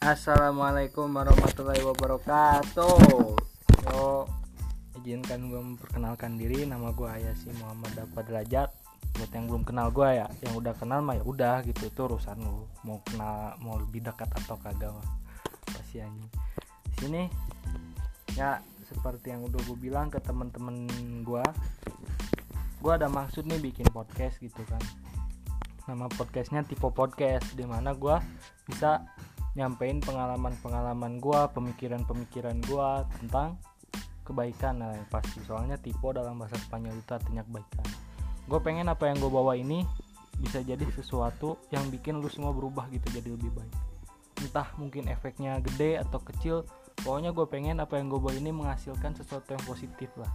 Assalamualaikum warahmatullahi wabarakatuh. Yo, izinkan gue memperkenalkan diri. Nama gue Ayasi Muhammad Dapat Derajat. Buat yang belum kenal gue ya, yang udah kenal mah ya udah gitu itu urusan lu. Mau kenal, mau lebih dekat atau kagak mah. Pasti. Di sini ya seperti yang udah gue bilang ke temen-temen gue, gue ada maksud nih bikin podcast gitu kan. Nama podcastnya Tipo Podcast, di mana gue bisa nyampein pengalaman-pengalaman gua, pemikiran-pemikiran gua tentang kebaikan. Nah yang pasti. Soalnya tipe dalam bahasa Spanyol itu artinya kebaikan. Gue pengen apa yang gue bawa ini bisa jadi sesuatu yang bikin lu semua berubah gitu jadi lebih baik. Entah mungkin efeknya gede atau kecil pokoknya gue pengen apa yang gue bawa ini menghasilkan sesuatu yang positif lah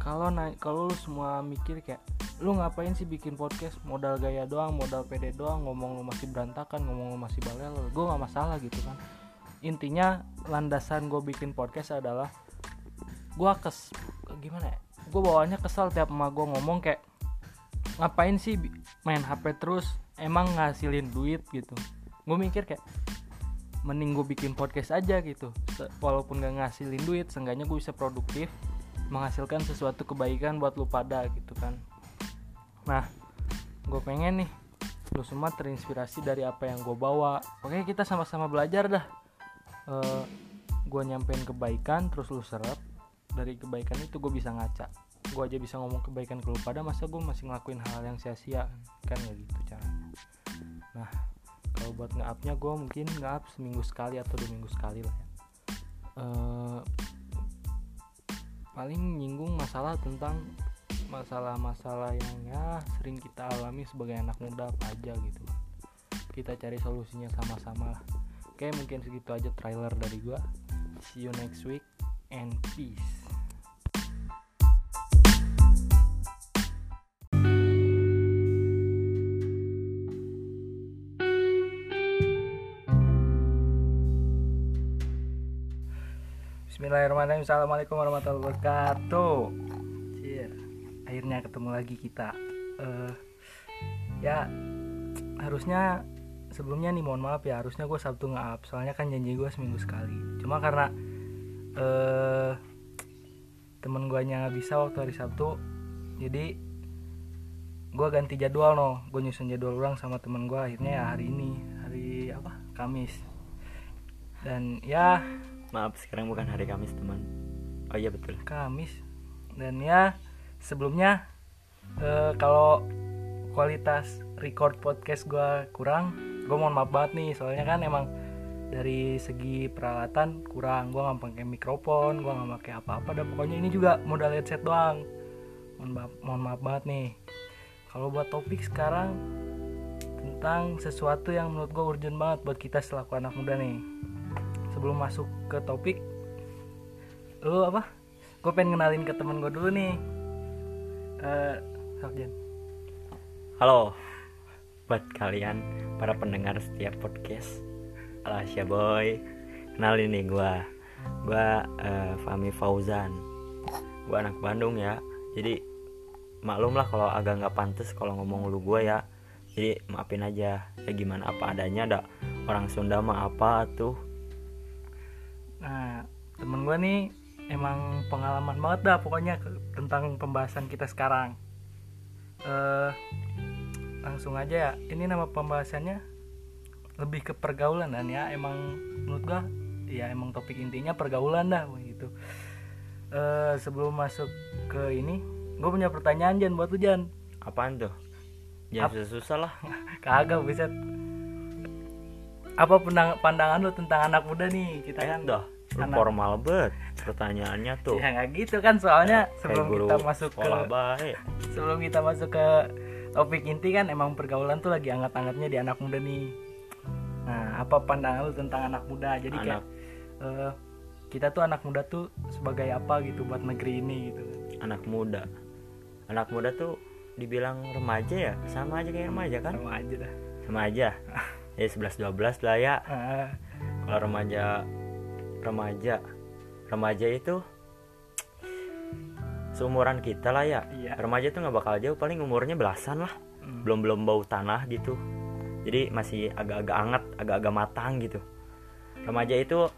kalau naik kalau lu semua mikir kayak lu ngapain sih bikin podcast? Modal gaya doang modal pede doang ngomong lu masih berantakan ngomong lu masih balel gue nggak masalah gitu kan. Intinya landasan gue bikin podcast adalah gue kes gimana ya? Gue bawanya kesal tiap emak gue ngomong kayak ngapain sih main hp terus emang ngasilin duit gitu. Gue mikir kayak mending gue bikin podcast aja gitu. Walaupun gak ngasilin duit seenggaknya gue bisa produktif menghasilkan sesuatu kebaikan buat lu pada gitu kan. Nah gue pengen nih lu semua terinspirasi dari apa yang gue bawa. Oke kita sama-sama belajar dah. Uh, gue nyampein kebaikan terus lu serap. Dari kebaikan itu gue bisa ngaca. Gue aja bisa ngomong kebaikan ke lu pada masa gue masih ngelakuin hal yang sia-sia? Kan ya gitu caranya. Nah kalau buat nge-upnya gue mungkin nge-up seminggu sekali atau dua minggu sekali lah ya. Uh, paling nyinggung masalah tentang masalah-masalah yang ya sering kita alami sebagai anak muda apa aja gitu. Kita cari solusinya sama-sama oke mungkin segitu aja trailer dari gua. See you next week and peace Bismillahirrahmanirrahim. Assalamualaikum warahmatullahi wabarakatuh. Cheer. Akhirnya ketemu lagi kita. Uh, Ya Harusnya Sebelumnya nih mohon maaf ya Harusnya gue Sabtu nge-up. Soalnya kan janji gue seminggu sekali. Cuma karena uh, Temen gue nggak bisa waktu hari Sabtu Jadi Gue ganti jadwal no Gue nyusun jadwal ulang sama temen gue Akhirnya ya hari ini Hari apa? Kamis. Dan ya Maaf sekarang bukan hari Kamis teman. Oh iya betul. Kamis. Dan ya sebelumnya uh, Kalau kualitas record podcast gue kurang Gue mohon maaf banget nih. Soalnya kan emang dari segi peralatan kurang. Gue gak pakai mikrofon Gue gak pakai apa-apa. Dan pokoknya ini juga modal headset doang. Mohon maaf, mohon maaf banget nih. Kalau buat topik sekarang Tentang sesuatu yang menurut gue urgent banget Buat kita selaku anak muda nih sebelum masuk ke topik lu apa? Gue pengen kenalin ke temen gue dulu nih. Uh, Sarjan halo. Buat kalian para pendengar setiap podcast Alasya boy kenalin nih gue gue uh, Fami Fauzan. Gue anak Bandung ya. Jadi maklum lah kalau agak nggak pantas kalau ngomong lu gue ya. Jadi maafin aja. Ya gimana apa adanya ada orang Sunda mah apa tuh Nah, temen gue nih emang pengalaman banget dah pokoknya tentang pembahasan kita sekarang. Uh, langsung aja ya. Ini nama pembahasannya lebih ke pergaulan dan ya emang menurut gue ya emang topik intinya pergaulan dah gitu. Uh, sebelum masuk ke ini, gue punya pertanyaan Jan buat lu Jan. Apaan tuh? Jangan susah lah. Kagak bisa apa pandangan lu tentang anak muda nih kita kan? Dah anak... formal banget pertanyaannya tuh. Ya nggak gitu kan soalnya sebelum kita masuk ke baik. sebelum kita masuk ke topik inti kan emang pergaulan tuh lagi anget-angetnya di anak muda nih. Nah apa pandangan lu tentang anak muda? Jadi anak. kayak uh, kita tuh anak muda tuh sebagai apa gitu buat negeri ini gitu. Anak muda. Anak muda tuh dibilang remaja ya? Sama aja kayak remaja kan? Sama aja dah. Sama aja ya 11 12 lah ya. Uh. kalau remaja remaja remaja itu seumuran kita lah ya. Iya. remaja tuh nggak bakal jauh paling umurnya belasan lah. Hmm. belum belum bau tanah gitu. Jadi masih agak-agak anget agak-agak matang gitu. Remaja itu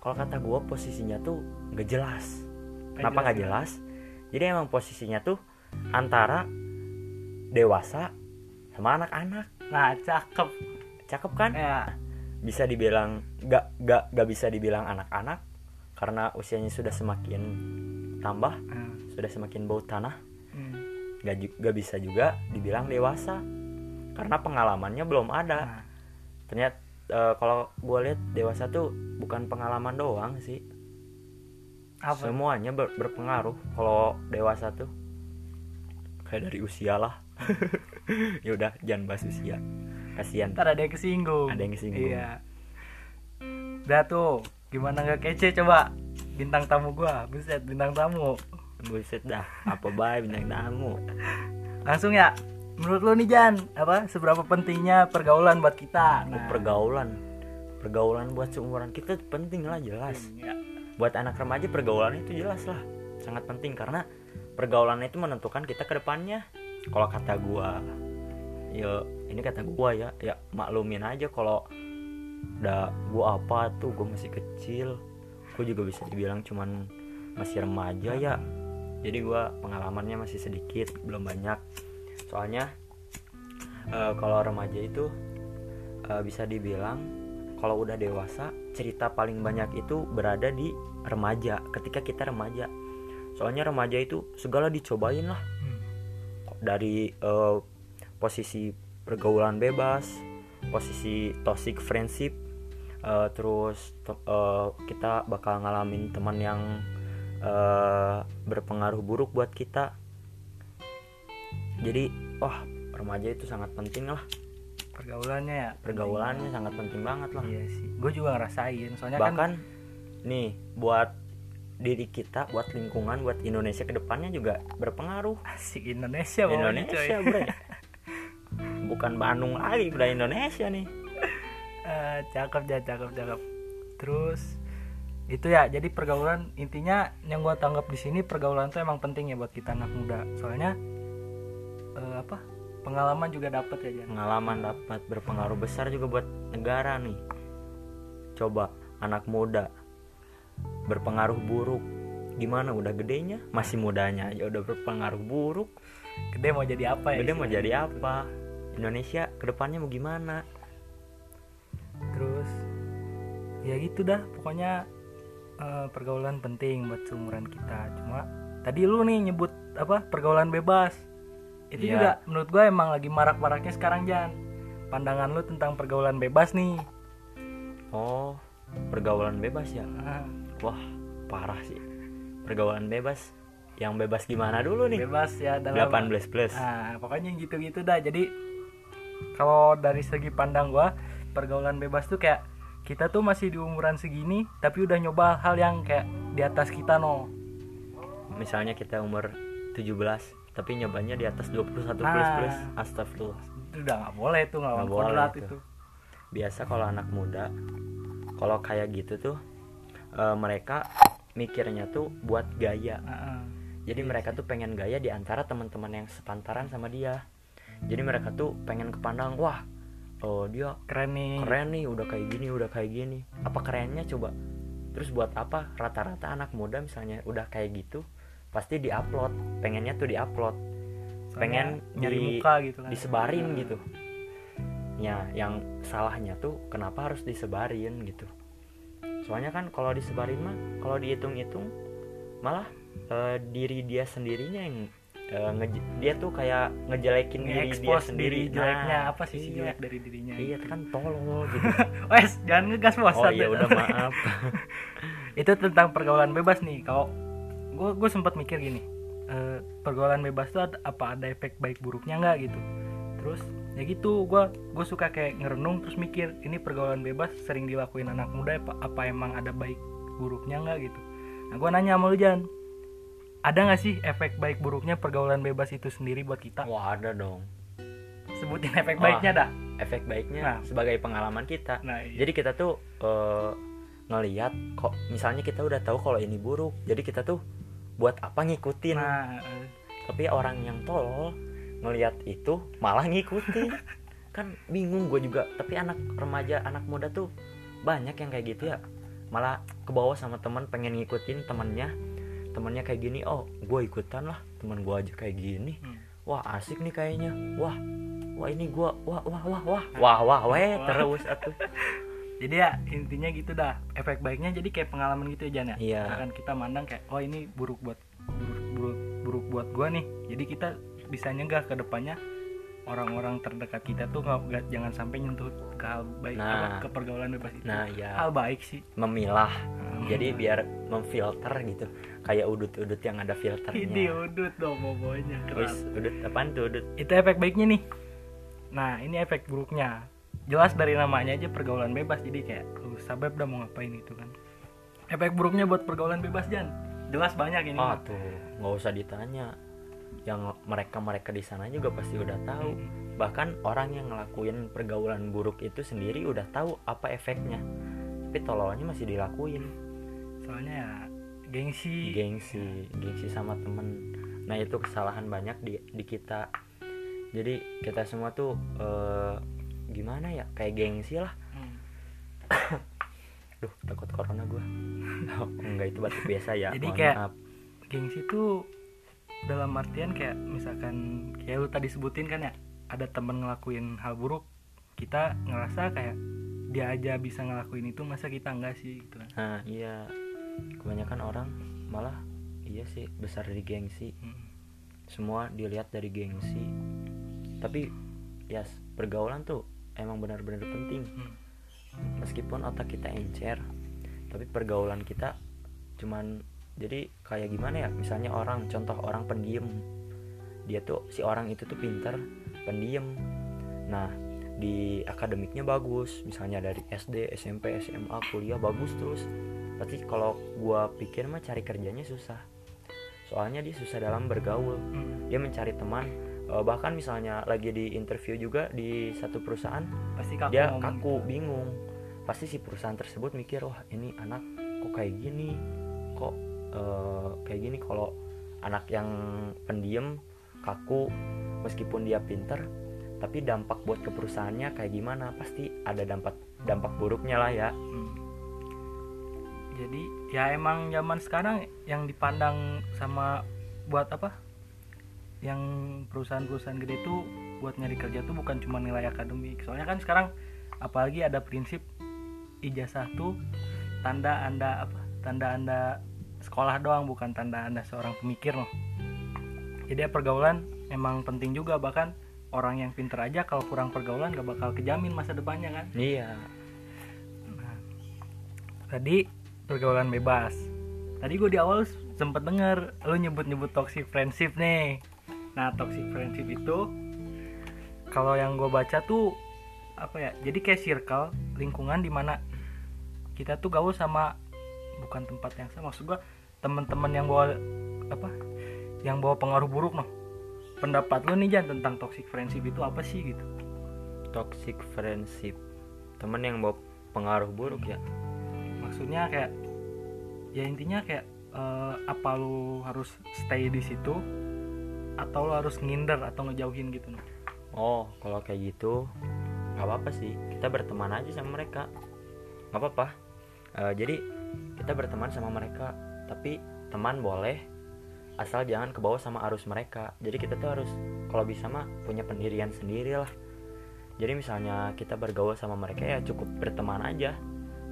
kalau kata gue posisinya tuh nggak jelas. Kenapa nggak jelas? Jadi emang posisinya tuh antara dewasa sama anak-anak. Nah cakep cakep kan? Ya bisa dibilang nggak nggak nggak bisa dibilang anak-anak karena usianya sudah semakin tambah Hmm. sudah semakin bau tanah. Hmm. nggak ju- nggak bisa juga dibilang dewasa karena pengalamannya belum ada. Nah, ternyata eh, kalau gue lihat dewasa tuh bukan pengalaman doang sih. Apa? Semuanya ber- berpengaruh. Kalau dewasa tuh kayak dari usia lah. Ya udah jangan bahas usia kasihan. Ntar ada yang kesinggung. Ada yang kesinggung. iya. Udah tuh gimana nggak kece? Coba bintang tamu gua. Buset bintang tamu. Buset dah apa baik bintang tamu? Langsung ya menurut lu nih Jan apa seberapa pentingnya pergaulan buat kita? Nah. pergaulan. Pergaulan buat seumuran kita penting lah jelas. Ya. buat anak remaja pergaulan itu jelas lah. Sangat penting karena pergaulan itu menentukan kita ke depannya. Kalau kata gua ya ini kata gua ya ya maklumin aja kalau udah gua apa tuh gua masih kecil. Gua juga bisa dibilang cuman masih remaja ya. Jadi gua pengalamannya masih sedikit belum banyak. Soalnya eh, kalau remaja itu eh, bisa dibilang kalau udah dewasa cerita paling banyak itu berada di remaja ketika kita remaja. Soalnya remaja itu segala dicobain lah. Hmm. dari eh, posisi pergaulan bebas posisi toxic friendship eh, terus to- eh, kita bakal ngalamin teman yang eh, berpengaruh buruk buat kita. Jadi wah remaja itu sangat penting lah. Pergaulannya ya? Pergaulannya sangat penting banget lah. Iya sih. Gue juga ngerasain soalnya kan bahkan nih buat diri kita buat lingkungan buat Indonesia ke depannya juga berpengaruh. Asik Indonesia Indonesia coy. bukan Bandung lagi bre Indonesia nih. Eh, cakep ya cakep cakep. Terus itu ya jadi pergaulan intinya yang gua tanggap di sini pergaulan tuh emang penting ya buat kita anak muda. Soalnya eh, apa pengalaman juga dapat ya Jan pengalaman dapat berpengaruh besar juga buat negara nih. Coba anak muda berpengaruh buruk. Gimana udah gedenya? Masih mudanya aja udah berpengaruh buruk. Gede mau jadi apa ya gede mau jadi apa Indonesia ke depannya mau gimana? Terus ya gitu dah pokoknya eh, pergaulan penting buat seumuran kita. Cuma tadi lu nih nyebut apa pergaulan bebas. Itu Iya. juga menurut gue emang lagi marak-maraknya sekarang Jan. Pandangan lu tentang pergaulan bebas nih. Oh pergaulan bebas ya? Ah, wah parah sih. Pergaulan bebas yang bebas gimana dulu nih? Bebas ya dalam 18 plus. Nah, pokoknya gitu-gitu dah. Jadi kalau dari segi pandang gua, pergaulan bebas tuh kayak kita tuh masih di umuran segini tapi udah nyoba hal yang kayak di atas kita no. misalnya kita umur 17 tapi nyobanya di atas 21 plus Nah. plus astagfirullah Itu udah nggak boleh tuh nggak Nggak boleh kodrat itu. itu. biasa kalau anak muda kalau kayak gitu tuh eh, mereka mikirnya tuh buat gaya Heeh. jadi mereka tuh pengen gaya di antara teman-teman yang sepantaran sama dia jadi mereka tuh pengen kepandang wah oh dia Keren nih. keren nih udah kayak gini udah kayak gini. Apa kerennya coba? Terus buat apa? Rata-rata anak muda misalnya udah kayak gitu pasti diupload. Pengennya tuh diupload. Pengen nyari di- muka gitu kan. disebarin gitu. Ya yang salahnya tuh kenapa harus disebarin gitu. Soalnya kan kalau disebarin mah kalau dihitung-hitung malah eh, diri dia sendirinya yang nge- dia tuh kayak ngejelekin diri dia sendiri diri jeleknya Nah, apa sih si iya. jelek dari dirinya? iya kan tolol gitu. Wes, jangan ngegas bos. oh iya udah maaf. Itu tentang pergaulan bebas nih. Kalau gue gue sempat mikir gini eh, pergaulan bebas tuh ada, apa ada efek baik buruknya nggak gitu? Terus ya gitu gue gue suka kayak ngerenung terus mikir ini pergaulan bebas sering dilakuin anak muda apa, apa emang ada baik buruknya nggak gitu? Nah gue nanya sama lu Jan ada nggak sih efek baik buruknya pergaulan bebas itu sendiri buat kita? Wah ada dong. Sebutin efek Wah. baiknya dah. efek baiknya Nah. sebagai pengalaman kita. Nah iya. jadi kita tuh eh, ngeliat kok misalnya kita udah tahu kalau ini buruk jadi kita tuh buat apa ngikutin? Nah eh, tapi orang yang tolol ngelihat itu malah ngikutin. Kan bingung gue juga tapi anak remaja anak muda tuh banyak yang kayak gitu ya. Malah ke bawah sama teman pengen ngikutin temennya temennya kayak gini oh gue ikutan lah teman gue aja kayak gini. Hmm. wah asik nih kayaknya. Wah wah ini gue wah wah wah wah. Wah wah weh Wah. terus atuh. Jadi ya intinya gitu dah. Efek baiknya jadi kayak pengalaman gitu ya Jan ya? Iya. Misalkan kita mandang kayak oh ini buruk buat buruk, buruk, buruk buat gua nih. Jadi kita bisa nyegah ke depannya. Orang-orang terdekat kita tuh nggak nggak- jangan sampai nyentuh ke hal baik Nah. apa, ke pergaulan bebas itu. Nah ya hal baik sih. Memilah. Hmm. jadi biar memfilter gitu kayak udut-udut yang ada ini filternya udut dong pokoknya Wis, keras udut apaan tuh udut? Itu efek baiknya nih. Nah ini efek buruknya. Jelas dari namanya aja pergaulan bebas jadi kayak lu sabab dah mau ngapain itu kan. Efek buruknya buat pergaulan bebas Jan. Jelas banyak ini. Mah. tuh nggak usah ditanya. Yang mereka mereka di sana juga pasti udah tahu. Mm-mm. bahkan orang yang ngelakuin pergaulan buruk itu sendiri udah tahu apa efeknya. Tapi tololnya masih dilakuin. Soalnya ya gengsi. Gengsi gengsi sama temen. Nah itu kesalahan banyak di di kita. Jadi kita semua tuh eh, gimana ya? Kayak gengsi lah. Hmm. duh takut corona gue oh, enggak itu batuk biasa ya. Jadi mohon kayak- maaf. gengsi tuh dalam artian kayak misalkan kayak lu tadi sebutin kan ya ada temen ngelakuin hal buruk kita ngerasa kayak dia aja bisa ngelakuin itu masa kita enggak sih gitu kan? Nah iya kebanyakan orang malah iya sih besar dari gengsi. Hmm. semua dilihat dari gengsi. Tapi ya pergaulan tuh emang benar-benar penting. Hmm. meskipun otak kita encer tapi pergaulan kita cuman jadi kayak gimana ya? Misalnya orang contoh orang pendiam. Dia tuh si orang itu tuh pinter pendiam. Nah di akademiknya bagus. Misalnya dari SD SMP SMA kuliah bagus terus pasti kalau gua pikir mah cari kerjanya susah. Soalnya dia susah dalam bergaul. Hmm. dia mencari teman. Eh, bahkan misalnya lagi di interview juga di satu perusahaan pasti kaku dia kaku gitu. bingung. Pasti si perusahaan tersebut mikir wah ini anak kok kayak gini? Kok eh, kayak gini? Kalau anak yang pendiam kaku meskipun dia pinter tapi dampak buat ke perusahaannya kayak gimana? Pasti ada dampak dampak buruknya lah ya. Hmm. Jadi ya emang zaman sekarang yang dipandang sama buat apa? Yang perusahaan-perusahaan gede itu buat nyari kerja tuh bukan cuma nilai akademik. Soalnya kan sekarang apalagi ada prinsip ijazah tuh tanda anda apa? Tanda anda sekolah doang bukan tanda anda seorang pemikir loh. Jadi ya pergaulan emang penting juga. Bahkan orang yang pinter aja kalau kurang pergaulan gak bakal kejamin masa depannya kan? Iya. Nah, tadi pergaulan bebas. Tadi gue di awal sempet denger lu nyebut-nyebut toxic friendship nih. Nah, toxic friendship itu kalau yang gue baca tuh apa ya? Jadi kayak circle lingkungan di mana kita tuh gaul sama bukan tempat yang sama. Maksud gue teman-teman yang bawa apa? Yang bawa pengaruh buruk noh. Pendapat lu nih Jan tentang toxic friendship itu apa sih gitu? toxic friendship temen yang bawa pengaruh buruk ya maksudnya kayak ya intinya kayak eh, apa lu harus stay di situ atau lu harus nginder atau ngejauhin gitu noh. Oh, kalau kayak gitu nggak apa-apa sih. Kita berteman aja sama mereka. Nggak apa-apa. Eh, jadi kita berteman sama mereka, tapi teman boleh asal jangan kebawa sama arus mereka. Jadi kita tuh harus kalau bisa mah punya pendirian sendiri lah. Jadi misalnya kita bergaul sama mereka ya cukup berteman aja.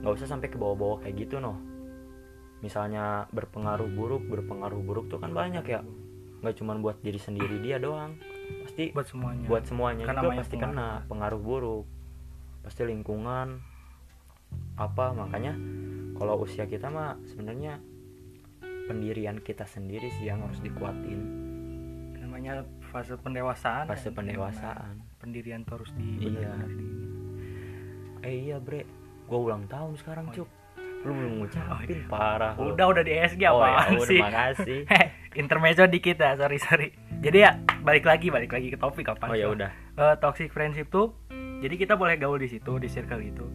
Nggak usah sampai ke bawah-bawah kayak gitu noh. Misalnya berpengaruh buruk, berpengaruh buruk tuh kan banyak ya. Nggak cuma buat diri sendiri dia doang. Pasti buat semuanya buat semuanya Kan juga pasti pengaruh. kena pengaruh buruk pasti lingkungan apa makanya kalau usia kita mah sebenarnya pendirian kita sendiri sih yang harus dikuatin namanya fase pendewasaan fase kan. pendewasaan pendirian tuh harus di Iya. eh iya bre gua ulang tahun sekarang Oh, cuk. lu belum ngucapin Oh, iya. parah lu. udah udah di ESG oh, ya, udah sih? makasih. Heh, intermezzo dikit ya sorry sorry. Jadi ya balik lagi balik lagi ke topik apa oh ya udah. Eh, toxic friendship tuh jadi kita boleh gaul di situ di circle itu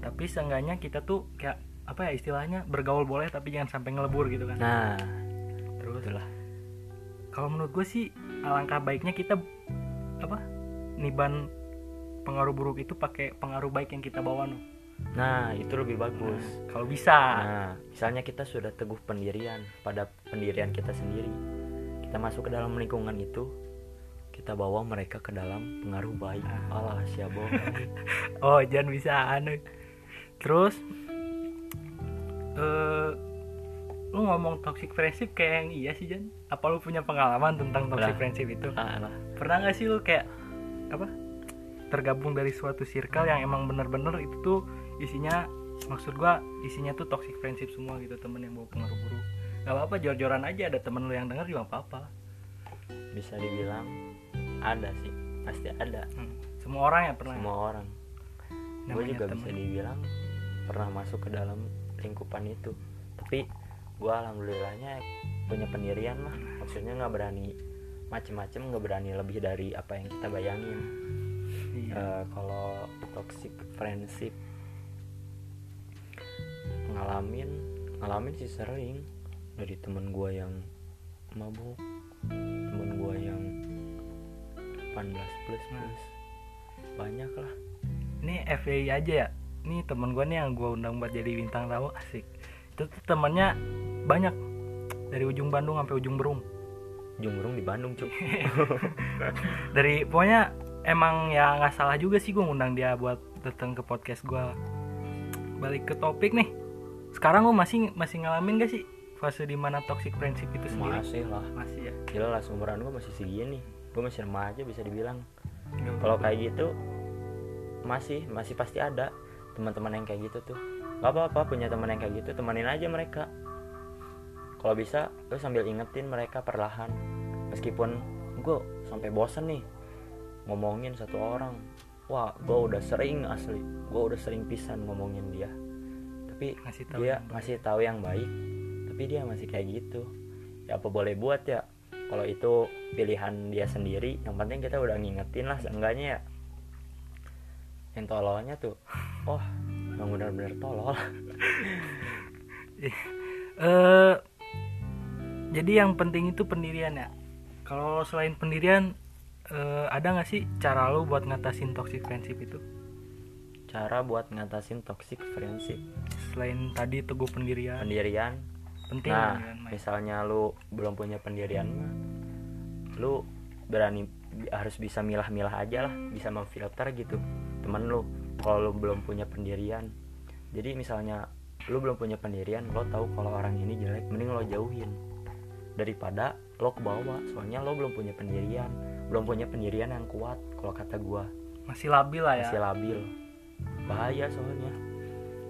tapi seenggaknya kita tuh kayak apa ya istilahnya bergaul boleh tapi jangan sampai ngelebur gitu kan. Nah terus itulah. kalau menurut gue sih alangkah baiknya kita apa niban pengaruh buruk itu pakai pengaruh baik yang kita bawa no nah itu lebih bagus. Kalau bisa. Nah misalnya kita sudah teguh pendirian pada pendirian kita sendiri kita masuk ke dalam lingkungan itu kita bawa mereka ke dalam pengaruh baik. Ah. alah siabo oh jangan bisa anu. Terus eh lu ngomong toxic friendship kayak yang iya sih Jan? Apa lu punya pengalaman tentang toxic Lah. friendship itu? Alah. Pernah nggak sih lu kayak apa tergabung dari suatu circle yang emang bener-bener itu tuh isinya maksud gua isinya tuh toxic friendship semua gitu temen yang bawa pengaruh buruk. Gak apa-apa jor-joran aja ada temen lu yang denger juga apa-apa. Bisa dibilang ada sih pasti ada. Hmm. semua orang ya pernah semua orang. Gue juga temen. bisa dibilang pernah masuk ke dalam lingkupan itu. Tapi gue alhamdulillahnya punya pendirian lah. Maksudnya nggak berani macem-macem nggak berani lebih dari apa yang kita bayangin. Iya. Eh, kalau toxic friendship ngalamin ngalamin sih sering dari temen gue yang mabuk temen gue yang 18 plus plus. Banyak lah. Ini FYI aja ya? Ini temen gue nih yang gue undang buat jadi bintang tamu asik. Itu tuh temennya banyak. Dari ujung Bandung sampai ujung Berung Jumurung di Bandung cuy dari pokoknya emang ya nggak salah juga sih gue ngundang dia buat datang ke podcast gue balik ke topik nih sekarang gue masih masih ngalamin gak sih fase di mana toxic friendship itu sendiri? Masih lah. Masih ya? Jelas umuran gue masih segini gue masih remaja bisa dibilang. Nggak kalau kayak gitu masih masih pasti ada teman-teman yang kayak gitu tuh. Gak apa-apa punya teman yang kayak gitu temenin aja mereka. Kalau bisa lu sambil ingetin mereka perlahan. Meskipun gue sampai bosen nih ngomongin satu orang. Wah gue udah sering asli. Gue udah sering pisan ngomongin dia tapi ngasih tahu dia ngasih tahu yang baik tapi dia masih kayak gitu. Ya apa boleh buat ya? Kalau itu pilihan dia sendiri yang penting kita udah ngingetin lah seenggaknya ya. Yang tololnya tuh oh yang benar-benar tolol. Eh jadi yang penting itu pendirian ya. Kalau selain pendirian eh, ada nggak sih cara lo buat ngatasin toxic friendship itu? Cara buat ngatasin toxic friendship selain tadi teguh pendirian. Pendirian. Penting nah kan, Mai? misalnya lu belum punya pendirian mah lu berani harus bisa milah-milah aja lah bisa memfilter gitu temen lu kalau lu belum punya pendirian. Jadi misalnya lu belum punya pendirian lo tahu kalau orang ini jelek mending lo jauhin daripada lo ke bawah soalnya lo belum punya pendirian belum punya pendirian yang kuat kalau kata gua. Masih labil lah ya. Masih labil. Bahaya soalnya.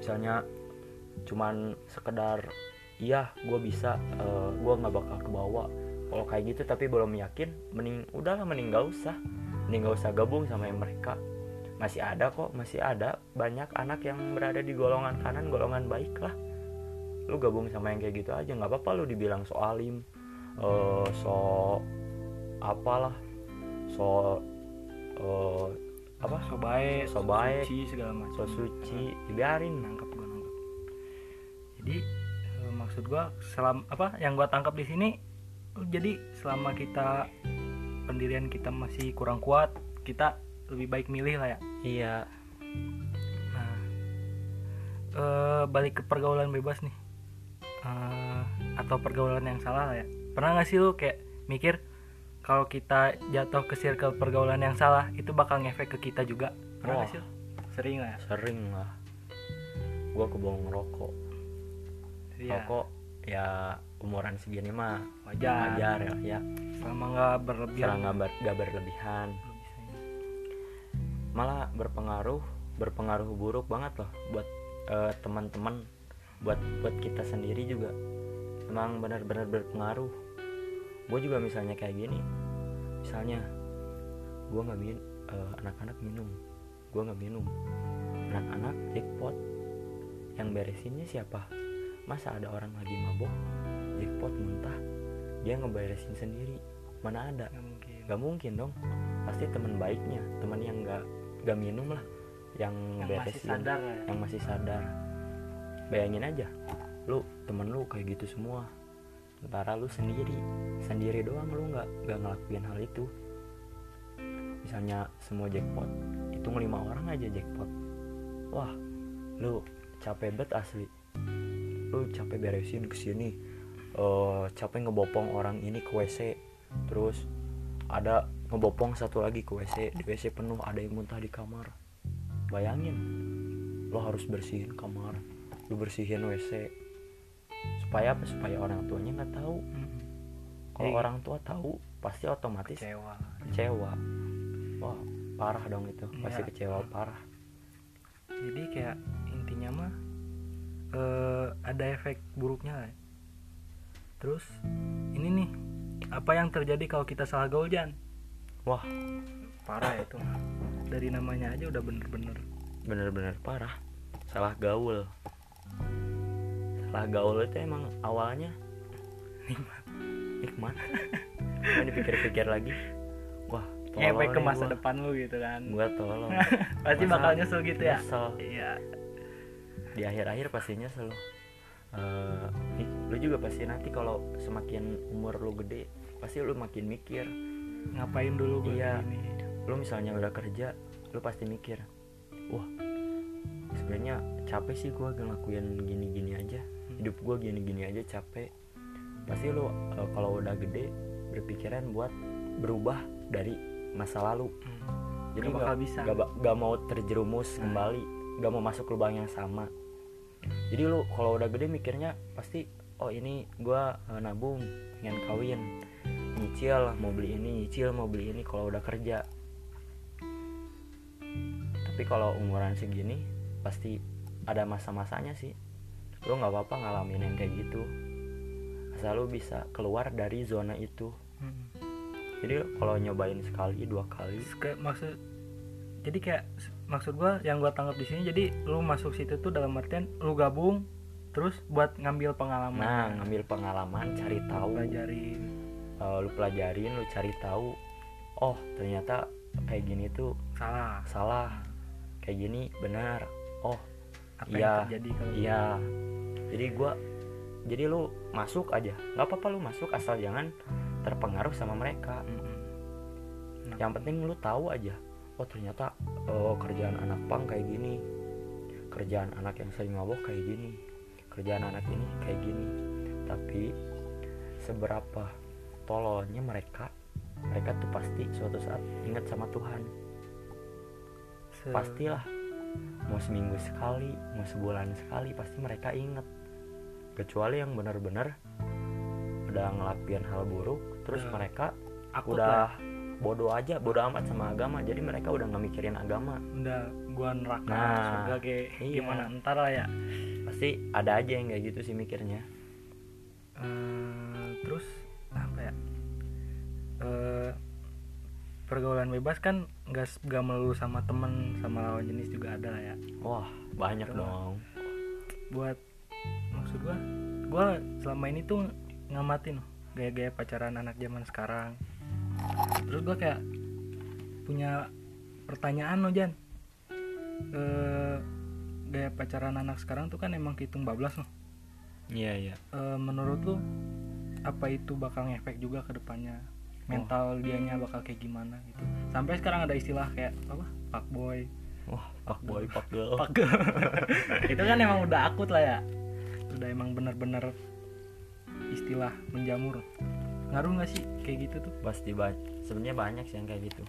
Misalnya cuman sekedar iya gue bisa eh, gue nggak bakal ke bawah kalau kayak gitu tapi belum yakin mending udahlah mending gak usah. Mending gak usah gabung sama yang mereka. Masih ada kok masih ada banyak anak yang berada di golongan kanan golongan baik lah. Lu gabung sama yang kayak gitu aja nggak apa-apa lu dibilang so alim eh, so apalah so eh, apa? So baik So baik. suci segala macam. so suci dibiarin. Nangkep jadi eh, maksud gua selam apa yang gua tangkap di sini oh, jadi selama kita pendirian kita masih kurang kuat kita lebih baik milih lah ya. Iya. Nah eh, balik ke pergaulan bebas nih. Eh, atau pergaulan yang salah lah ya. Pernah nggak sih lu kayak mikir kalau kita jatuh ke circle pergaulan yang salah itu bakal ngefek ke kita juga? Pernah nggak Wah. sih lu? sering lah ya. Sering lah. Gua kebong ngerokok Iya. Iya, rokok ya umuran segini mah wajar. wajar ya ya. Selama nggak berlebihan. Serang gak, ber- gak berlebihan. Bisanya. malah berpengaruh berpengaruh buruk banget loh buat eh, teman-teman buat buat kita sendiri juga. Emang benar-benar berpengaruh. Gue juga misalnya kayak gini. Misalnya gue nggak min eh, anak-anak minum. Gue nggak minum. Anak-anak jackpot yang beresinnya siapa masa ada orang lagi mabok jackpot muntah dia ngeberesin sendiri. Mana ada? Nggak mungkin. Gak mungkin dong. Pasti teman baiknya Teman yang gak, gak minum lah. Yang, yang masih beresin. sadar lah ya. Yang masih sadar. Bayangin aja Lu temen lu kayak gitu semua. Sementara lu sendiri Sendiri doang lu gak, gak ngelakuin hal itu. Misalnya semua jackpot Hitung lima orang aja jackpot. Wah lu capek bet asli lu capek beresin ke sini eh capek ngebopong orang ini ke WC terus ada ngebopong satu lagi ke WC di WC penuh ada yang muntah di kamar. Bayangin lo harus bersihin kamar lu bersihin WC supaya apa? Supaya orang tuanya nggak tahu. Kalau Iya. orang tua tahu pasti otomatis kecewa. kecewa. Wah parah dong itu pasti Iya. kecewa parah. Jadi kayak intinya mah eh ada efek buruknya. Lah ya. terus ini nih apa yang terjadi kalau kita salah gaul Jan? Wah. Parah ya itu. Dari namanya aja udah bener-bener. Bener-bener parah. Salah gaul. Salah gaul itu emang awalnya nikmat. Nikmat. Cuma dipikir-pikir lagi. Wah ngefek ke masa gua. depan lu gitu kan. Gua tolong pasti bakal nyesel gitu ya. nyesel. iya di akhir-akhir pasti nyesel lo Eh, nih, lu juga pasti nanti kalau semakin umur lu gede pasti lu makin mikir ngapain dulu gua Iya. gini lu misalnya udah kerja lu pasti mikir wah sebenarnya capek sih gua ngelakuin gini-gini aja hidup gua gini-gini aja capek pasti lu eh, kalau udah gede berpikiran buat berubah dari masa lalu Hmm. jadi Nggak bakal bisa. gak, gak mau terjerumus Nah. kembali gak mau masuk lubang yang sama jadi lu kalau udah gede mikirnya pasti oh ini gua eh, nabung pengen kawin nyicil mau beli ini nyicil mau beli ini kalau udah kerja. Tapi kalau umuran segini pasti ada masa-masanya sih. Lu nggak apa-apa ngalamin yang kayak gitu. Asal lu bisa keluar dari zona itu. Hmm. jadi kalau nyobain sekali dua kali maksud jadi kayak maksud gua yang gua tangkap di sini jadi lu masuk situ tuh dalam artian lu gabung terus buat ngambil pengalaman. Nah ngambil pengalaman cari tahu. Pelajarin. Eh, lu pelajarin lu cari tahu oh ternyata kayak gini tuh salah. Salah. Kayak gini benar. Oh apa Iya, yang terjadi kalau iya. jadi gua jadi lu masuk aja. Nggak apa-apa lu masuk asal jangan terpengaruh sama mereka. Mm-mm. Nah, yang penting lu tahu aja oh ternyata oh, kerjaan anak pang kayak gini. Kerjaan anak yang sering mabok kayak gini. Kerjaan anak ini kayak gini. Tapi seberapa tololnya mereka mereka tuh pasti suatu saat ingat sama Tuhan. Se- pastilah mau seminggu sekali mau sebulan sekali pasti mereka inget kecuali yang benar-benar udah ngelakuin hal buruk terus Udah mereka akut udah lah. Bodoh aja bodoh amat sama agama. Jadi mereka udah nggak mikirin agama. Udah gua neraka Nah, surga kayak iya. gimana ntar lah ya. Pasti ada aja yang kayak gitu sih mikirnya. Eh, terus apa ya? Eh, pergaulan bebas kan nggak nggak melulu sama temen sama lawan jenis juga ada lah ya. Wah banyak Betul. dong. Buat maksud gua gua selama ini tuh ngamatin gaya-gaya pacaran anak zaman sekarang terus gua kayak punya pertanyaan loh Jan. Eh, gaya pacaran anak sekarang tuh kan emang hitung bablas loh. Iya iya. Eh, menurut lu apa itu bakal ngefek juga ke depannya? Mental dianya bakal kayak gimana gitu. Sampai sekarang ada istilah kayak apa? Fuckboy wah pak boy pak girl. Fuck girl. itu kan emang udah akut lah ya. Udah emang bener-bener istilah menjamur ngaruh nggak sih kayak gitu tuh? Pasti banyak sebenarnya banyak sih yang kayak gitu.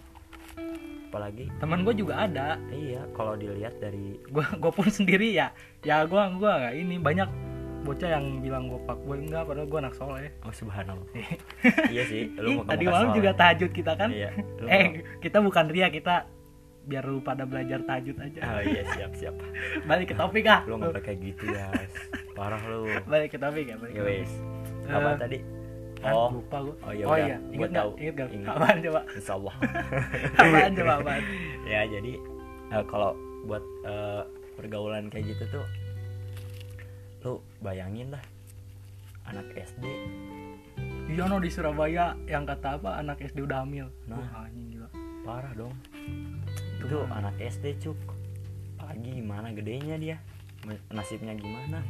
Apalagi teman gue juga ada. Iya kalau dilihat dari gue gue pun sendiri ya. Ya gue gua nggak ini banyak bocah yang bilang gue fuckboy enggak padahal gue anak soleh. Oh subhanallah. Iya sih lu mau tadi malam juga tahajud kita kan? Iya eh kita bukan ria kita biar lu pada belajar tahajud aja. Oh iya siap siap. Balik ke topik ah. Lu nggak kayak gitu ya parah lu. Balik ke topik ya balik ya ke topik. wes. Eh, apa tadi ah, oh. Lupa gue oh iya oh udah, iya. Gua ingat nggak? tahu. ingat nggak? Ingat. apaan coba? Insya Allah apaan coba? Apaan? Ya jadi eh, kalau buat eh, pergaulan kayak gitu tuh lu bayangin lah anak SD iya no di Surabaya yang kata apa? Anak SD udah hamil. Nah. Wah, anjing gila. Parah dong. Itu itu mah. anak SD cuk. Apalagi gimana gedenya dia? Nasibnya gimana?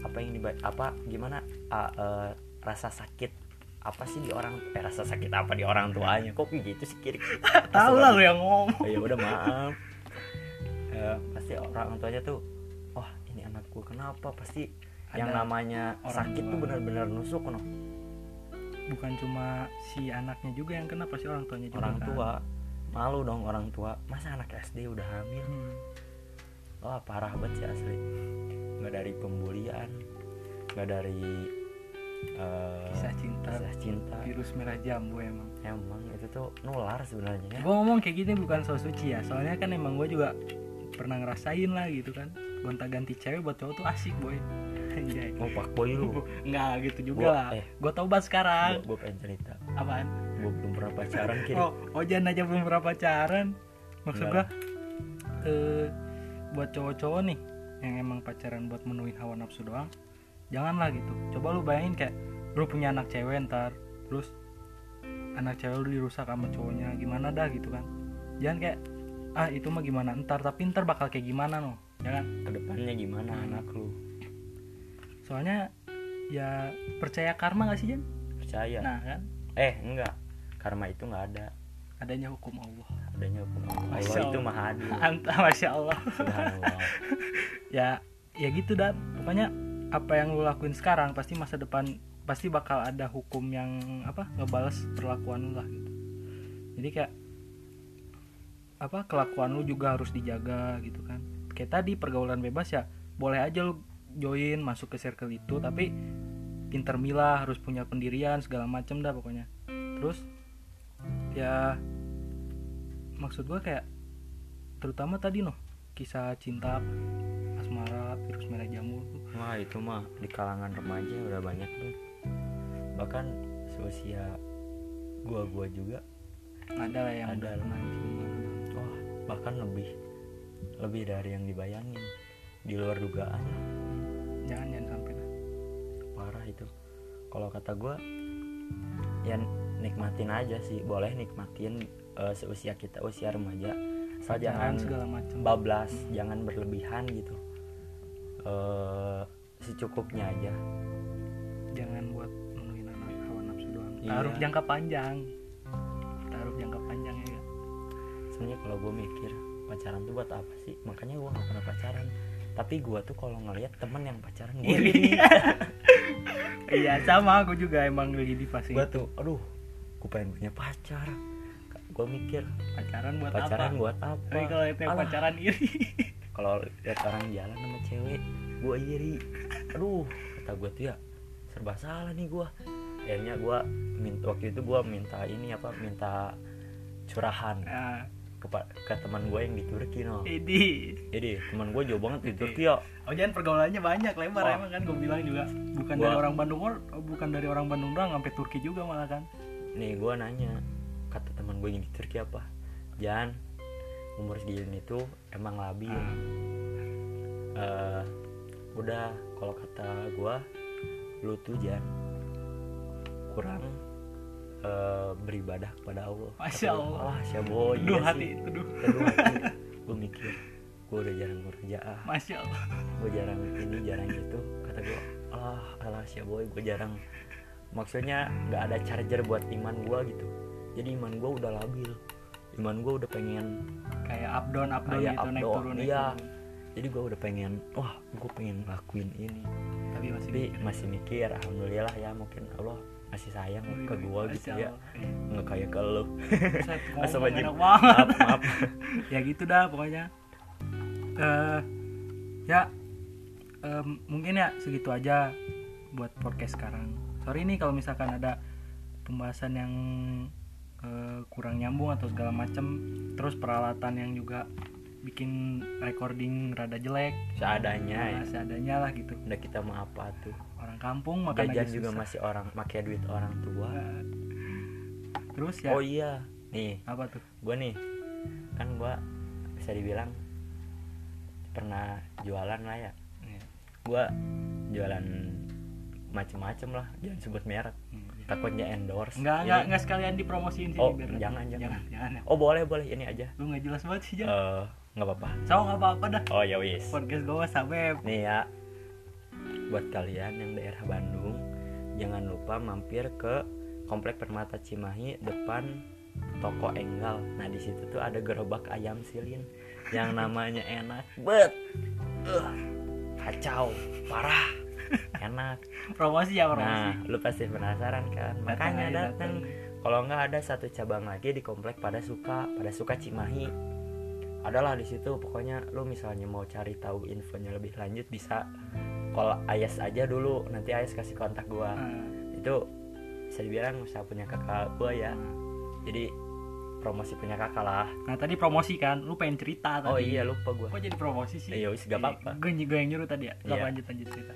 Apa yang diba apa gimana? Ah, eh, rasa sakit apa sih di orang eh rasa sakit apa di orang tuanya? Kok gitu sih kiri tahu lah lu yang ngomong. Oh, ya udah maaf. Eh, pasti orang tuanya tuh oh ini anak gue kenapa? Pasti Ada yang namanya orang sakit tua. tuh benar-benar nusuk no. bukan cuma si anaknya juga yang kena pasti orang tuanya juga orang kan. tua. Malu dong orang tua. Masa anak SD udah hamil? Hmm. wah parah banget sih asli. Nggak dari pembulian nggak dari eh, kisah cinta. kisah cinta. virus merah jambu emang. Emang itu tuh nular sebenarnya. Ya gue ngomong kayak gini bukan so suci ya. Soalnya kan emang gue juga pernah ngerasain lah gitu kan. Gonta ganti cewek buat cowok tuh asik boy. Anjay. mau pak boy lu. Nggak gitu juga Gua- lah. eh. gue tobat sekarang. Gue pengen cerita. Apaan? Gue belum pernah pacaran kiri oh ojan aja belum pernah pacaran. Maksud gue eh, buat cowok-cowok nih yang emang pacaran buat menuhin hawa nafsu doang janganlah gitu. Coba lu bayangin kayak lu punya anak cewek ntar terus anak cewek lu dirusak sama cowoknya gimana dah gitu kan? Jangan kayak ah itu mah gimana? Ntar tapi ntar bakal kayak gimana no jangan ke depannya gimana anak lu? Soalnya ya percaya karma gak sih Jan? percaya. Nah kan? Eh enggak. Karma itu nggak ada. Adanya hukum Allah. Adanya hukum Allah. Masya Allah. itu maha adil. Anta, masya Allah. Ya ya gitu dan. Pokoknya apa yang lu lakuin sekarang pasti masa depan pasti bakal ada hukum yang apa ngebales perlakuan lu lah gitu. Jadi kayak apa kelakuan lu juga harus dijaga gitu kan. Kayak tadi pergaulan bebas ya boleh aja lu join masuk ke circle itu tapi pinter milah harus punya pendirian segala macem dah pokoknya. Terus ya maksud gua kayak terutama tadi noh kisah cinta asmara virus merah Wah itu mah di kalangan remaja udah banyak tuh. Bahkan seusia gua-gua juga ada lah yang Ada nanti. Wah bahkan lebih Lebih dari yang dibayangin. Di luar dugaan. Jangan jangan sampai lah. Parah itu. Kalau kata gua Ya nikmatin aja sih. Boleh nikmatin eh, seusia kita usia remaja. Asal jangan segala macam. bablas Jangan berlebihan gitu. Eh Secukupnya aja. Jangan buat menuhin anak hawa nafsu doang. Iya. taruh jangka panjang. Taruh jangka panjang ya sebenarnya kalau gue mikir pacaran tuh buat apa sih? Makanya gue gak pernah pacaran. Tapi gue tuh kalau ngelihat temen yang pacaran gue Iri. iri iya sama. Aku juga emang lagi di fase gue tuh aduh gue pengen punya pacar. Gue mikir pacaran buat pacaran apa? buat apa? Tapi kalau Alah, pacaran iri. Kalau lihat orang jalan sama cewek gue iri aduh kata gue tuh ya serba salah nih gue akhirnya gue minta waktu itu gue minta ini apa minta curahan nah, ke, ke teman gue yang di Turki no. Jadi teman gue jauh banget di Turki ya Oh jangan pergaulannya banyak lebar Oh. emang kan gue bilang juga. Bukan Gua- dari orang Bandung oh, bukan dari orang Bandung doang sampai Turki juga malah kan. Nih gue nanya kata teman gue yang di Turki apa? Jan umur segini itu emang labil. Eh, udah kalau kata gue lu tuh Jan kurang eh, beribadah kepada Allah. Masya Allah. wah boy Duh hati itu duh gue mikir gue udah jarang kerja ah Masya Allah. Gue jarang ini jarang itu kata gue ah alah si boy gue jarang. Maksudnya nggak ada charger buat iman gue gitu. Jadi iman gue udah labil. Iman gue udah pengen kayak up down up down Kayak gitu up naik down, turun iya. turun. Jadi gue udah pengen wah gue pengen ngelakuin ini tapi masih tapi mikir. masih mikir alhamdulillah ya mungkin Allah masih sayang Oh, ke gue gitu ya. Iya. nggak kayak ke Buset, Masa wajib. maaf maaf ya gitu dah pokoknya eh ya em, mungkin ya segitu aja buat podcast sekarang sorry nih kalau misalkan ada pembahasan yang eh, kurang nyambung atau segala macem terus peralatan yang juga bikin recording rada jelek seadanya ya. nah, seadanya lah gitu udah kita mau apa tuh orang kampung makan jajan aja juga susah. masih orang pakai duit orang tua Nah, terus ya oh iya nih apa tuh gue nih kan gue bisa dibilang pernah jualan lah ya Iya. gue jualan macem-macem lah jangan sebut merek Hmm. takutnya endorse Enggak, Ini- enggak, enggak sekalian dipromosiin sih Oh, biar- jangan, jangan. jangan, jangan ya. oh boleh boleh ini aja Lu nggak jelas banget sih, Jan. Eh, nggak apa-apa. Sama nggak apa-apa dah. oh ya wis. Podcast gue sampai nih ya. Buat kalian yang daerah Bandung jangan lupa mampir ke komplek Permata Cimahi depan toko Enggal. Nah di situ tuh ada gerobak ayam silin yang namanya enak. Bet. Kacau parah enak. Promosi ya promosi. Nah lu pasti penasaran kan? Makanya datang. Kalau nggak ada satu cabang lagi di komplek pada suka pada suka Cimahi adalah di situ pokoknya lu misalnya mau cari tahu infonya lebih lanjut bisa kalau Ayas aja dulu. Nanti Ayas kasih kontak gua. Ah, itu bisa dibilang usaha punya kakak gua ya. Jadi promosi punya kakak lah. Nah tadi promosi kan? Lu pengen cerita tadi. Oh iya lupa gua. Kok jadi promosi sih? Iya, wis, gak apa-apa. gue gue yang nyuruh tadi ya? Gak Iya. lanjut lanjut cerita.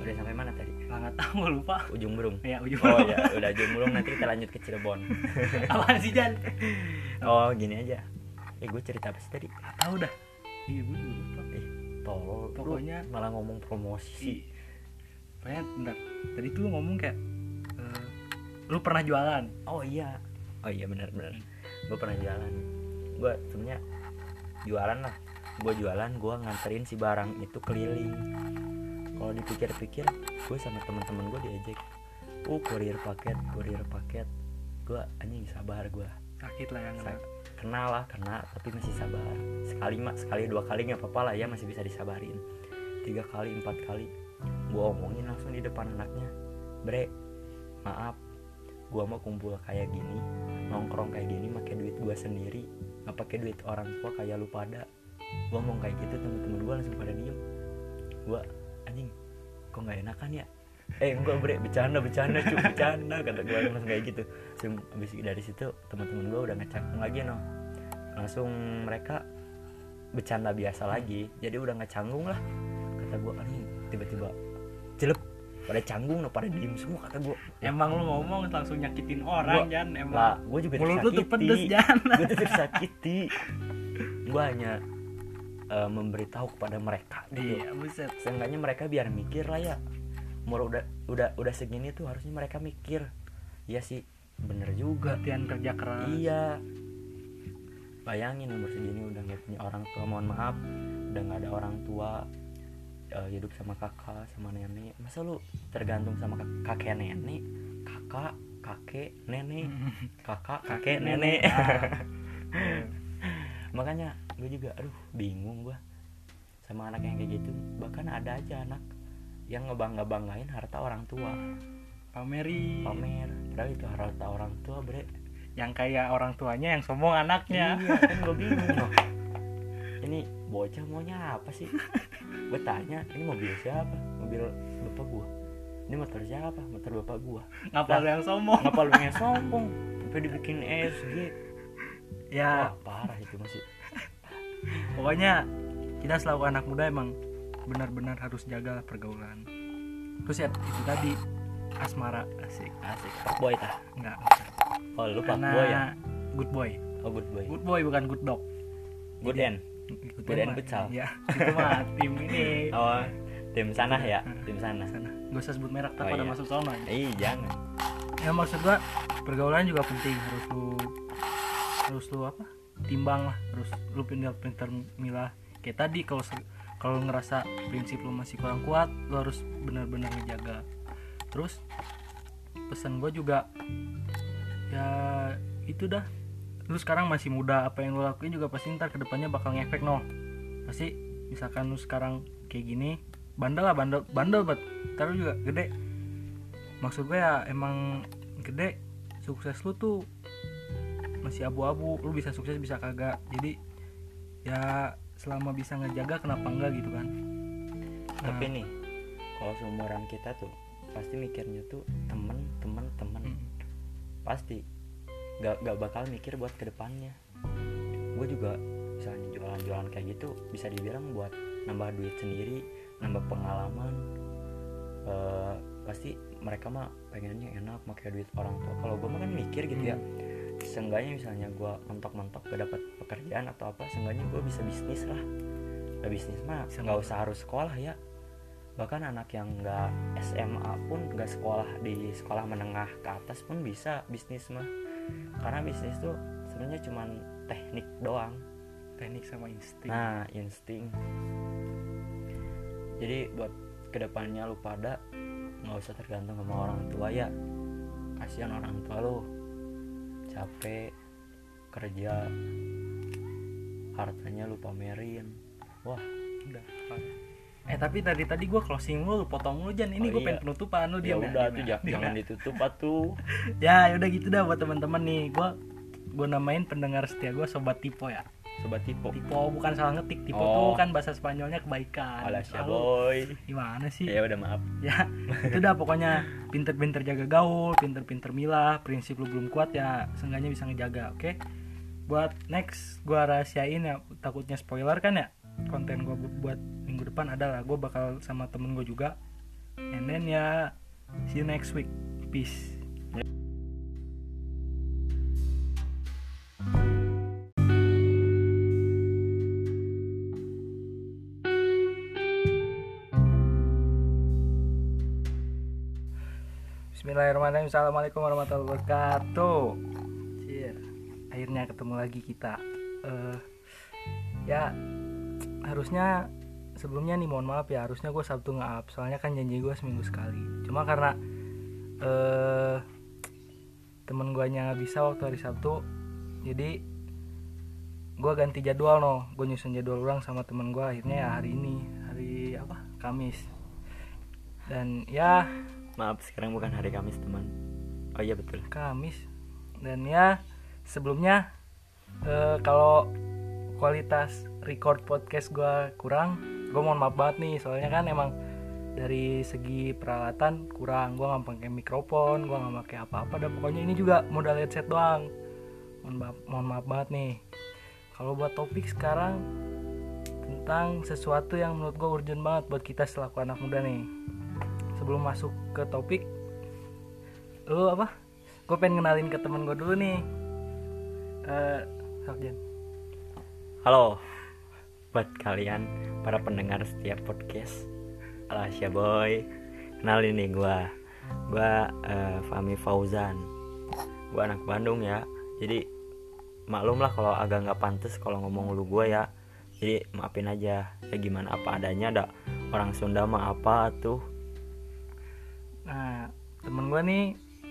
Udah sampai mana tadi? Nggak tahu lupa. Ujung burung. Ya ujung oh ya udah ujung burung nanti kita lanjut ke Cirebon. Apaan sih Jan? Oh gini aja eh gue cerita apa sih tadi? Nggak tahu dah. Iya gue juga lupa eh tolol lu Pokoknya- malah ngomong promosi pokoknya bentar. Tadi tuh lu ngomong kayak eh, lu pernah jualan. Oh iya. Oh iya benar benar. Gue pernah jualan. Gue sebenarnya jualan lah. Gue jualan gue nganterin si barang itu keliling. Kalau dipikir-pikir gue sama teman-teman gue diajak. Uh kurir paket kurir paket. Gue anjing sabar gue sakit lah yang Sa- kenal lah kena tapi masih sabar. Sekali mak sekali dua kali nggak apa-apa lah ya masih bisa disabarin. Tiga kali empat kali. Gue omongin langsung di depan anaknya bre maaf gua mau kumpul kayak gini nongkrong kayak gini pakai duit gua sendiri nggak pakai duit orang tua kayak lu pada. Gua ngomong kayak gitu temen-temen gua langsung pada diem. Gua anjing kok nggak enakan ya eh enggak bre. Bercanda bercanda cuy bercanda kata gua. Langsung kayak gitu. Langsung abis dari situ teman-teman gua udah ngecanggung lagi no langsung mereka bercanda biasa lagi. Jadi udah nggak canggung lah. Kata gua anjing tiba-tiba celep. Pada canggung no pada diem semua kata gua. Emang lu ngomong langsung nyakitin orang Gua- Jan. Emang lah gue juga mulut lu tuh pedes Jan. Gue tuh tersakiti. Gue hanya eh, memberitahu kepada mereka gitu. Iya buset. Seenggaknya mereka biar mikir lah ya umur udah udah udah segini tuh harusnya mereka mikir iya sih bener juga. Latihan kerja keras. Iya. Bayangin umur segini udah nggak punya orang tua mohon maaf udah nggak ada orang tua eh, hidup sama kakak sama nenek. Masa lu tergantung sama kak- kakek nenek kakak kakek nenek kakak kakek nenek. Ah. makanya gue juga aduh bingung gue sama anak yang kayak gitu. Bahkan ada aja anak yang ngebangga banggain harta orang tua. Pameri pamer. Padahal itu harta orang tua bre. Yang kayak orang tuanya yang sombong anaknya. Iya kan gue bingung. Loh. ini bocah maunya apa sih? Gue tanya ini mobil siapa? Mobil bapak gua. Ini motor siapa? Motor bapak gua. Ngapa lu yang sombong. ngapa lu yang sombong. Sampai dibikin SG ya. Wah parah itu masih. Pokoknya kita selaku anak muda emang benar-benar harus jaga pergaulan. Terus ya itu tadi asmara. Asik asik. Pak boy tah? Enggak. Oh lu pak boy ya? good boy. Oh good boy. Good boy bukan good dog. Good end good Good mah- futsal. ya itu mah tim ini. Oh tim sana ya? Tim sana. Sana. Gak usah sebut merek Oh, tapi pada iya. masuk sono eh jangan. Ya maksud gua pergaulan juga penting. Harus lu harus lu apa? Timbang lah. Harus lu pindah pinter milah. Kayak tadi kalau kalau ngerasa prinsip lu masih kurang kuat lu harus benar-benar ngejaga. Terus pesan gue juga ya itu dah. Lu sekarang masih muda apa yang lu lakuin juga pasti ntar ke depannya bakal ngefek no. Pasti misalkan lu sekarang kayak gini bandel lah bandel bandel banget. Ntar juga gede. Maksud gue ya emang gede sukses lu tuh masih abu-abu. Lu bisa sukses bisa kagak. Jadi ya selama bisa ngejaga kenapa enggak gitu kan? Tapi nih kalau seumuran kita tuh pasti mikirnya tuh temen temen temen. Mm. pasti. Gak, gak bakal mikir buat ke depannya gue juga misalnya jualan-jualan kayak gitu bisa dibilang buat nambah duit sendiri nambah pengalaman. Eh, pasti mereka mah pengennya enak pakai duit orang tua. Kalau gue mah kan mikir gitu ya seenggaknya misalnya gue mentok-mentok gak dapat pekerjaan atau apa seenggaknya gue bisa bisnis lah. Nah, bisnis mah nggak usah harus sekolah ya. Bahkan anak yang nggak SMA pun nggak sekolah di sekolah menengah ke atas pun bisa bisnis mah. Karena bisnis tuh sebenarnya cuman teknik doang. Teknik sama insting. Nah insting. Jadi buat ke depannya lu pada nggak usah tergantung sama orang tua ya. Kasihan orang tua lu capek kerja hartanya lu pamerin wah udah eh tapi tadi tadi gue closing lu, lu potong lu Jan ini Oh, gue iya. pengen penutupan lu ya diam udah diam tuh ya. jangan, ya. ditutup atuh ya ya udah gitu dah buat teman-teman nih gue gue namain pendengar setia gue sobat tipo ya sobat tipe tipo bukan salah ngetik. Tipo Oh. tuh kan bahasa Spanyolnya kebaikan. Alas ya Lalu, boy. Gimana sih? Ya udah maaf. Ya itu dah pokoknya. Pinter-pinter jaga gaul pinter-pinter milah. Prinsip lu belum kuat ya seenggaknya bisa ngejaga oke? Buat next gua rahasiain ya. Takutnya spoiler kan ya? Konten gua bu- buat minggu depan adalah gua bakal sama temen gue juga. And then ya see you next week. Peace Bismillahirrahmanirrahim. Assalamualaikum warahmatullahi wabarakatuh. Cheer. Akhirnya ketemu lagi kita. Eh, Ya Harusnya Sebelumnya nih mohon maaf ya Harusnya gue Sabtu nge-up. Soalnya kan janji gue seminggu sekali. Cuma karena eh Temen guanya nggak bisa waktu hari Sabtu Jadi gue ganti jadwal no Gue nyusun jadwal ulang sama temen gue Akhirnya ya hari ini Hari apa? Kamis. Dan ya maaf sekarang bukan hari Kamis teman. Oh iya betul. Kamis. Dan ya sebelumnya eh, kalau kualitas record podcast gua kurang gue mohon maaf banget nih. Soalnya kan emang dari segi peralatan kurang. Gua nggak pakai mikrofon gua nggak pakai apa-apa. Dan pokoknya ini juga modal headset doang. Mohon maaf mohon maaf banget nih. Kalau buat topik sekarang tentang sesuatu yang menurut gue urgent banget buat kita selaku anak muda nih sebelum masuk ke topik lu apa? Gue pengen kenalin ke temen gue dulu nih. Eh sok, Jan. halo. Buat kalian para pendengar setiap podcast Alasya boy kenalin nih gua. Gua eh, Fahmi Fauzan. Gua anak Bandung ya. Jadi maklum lah kalau agak nggak pantas kalau ngomong lu gua ya. Jadi maafin aja. Ya gimana apa adanya ada orang Sunda mah apa tuh nah temen gue nih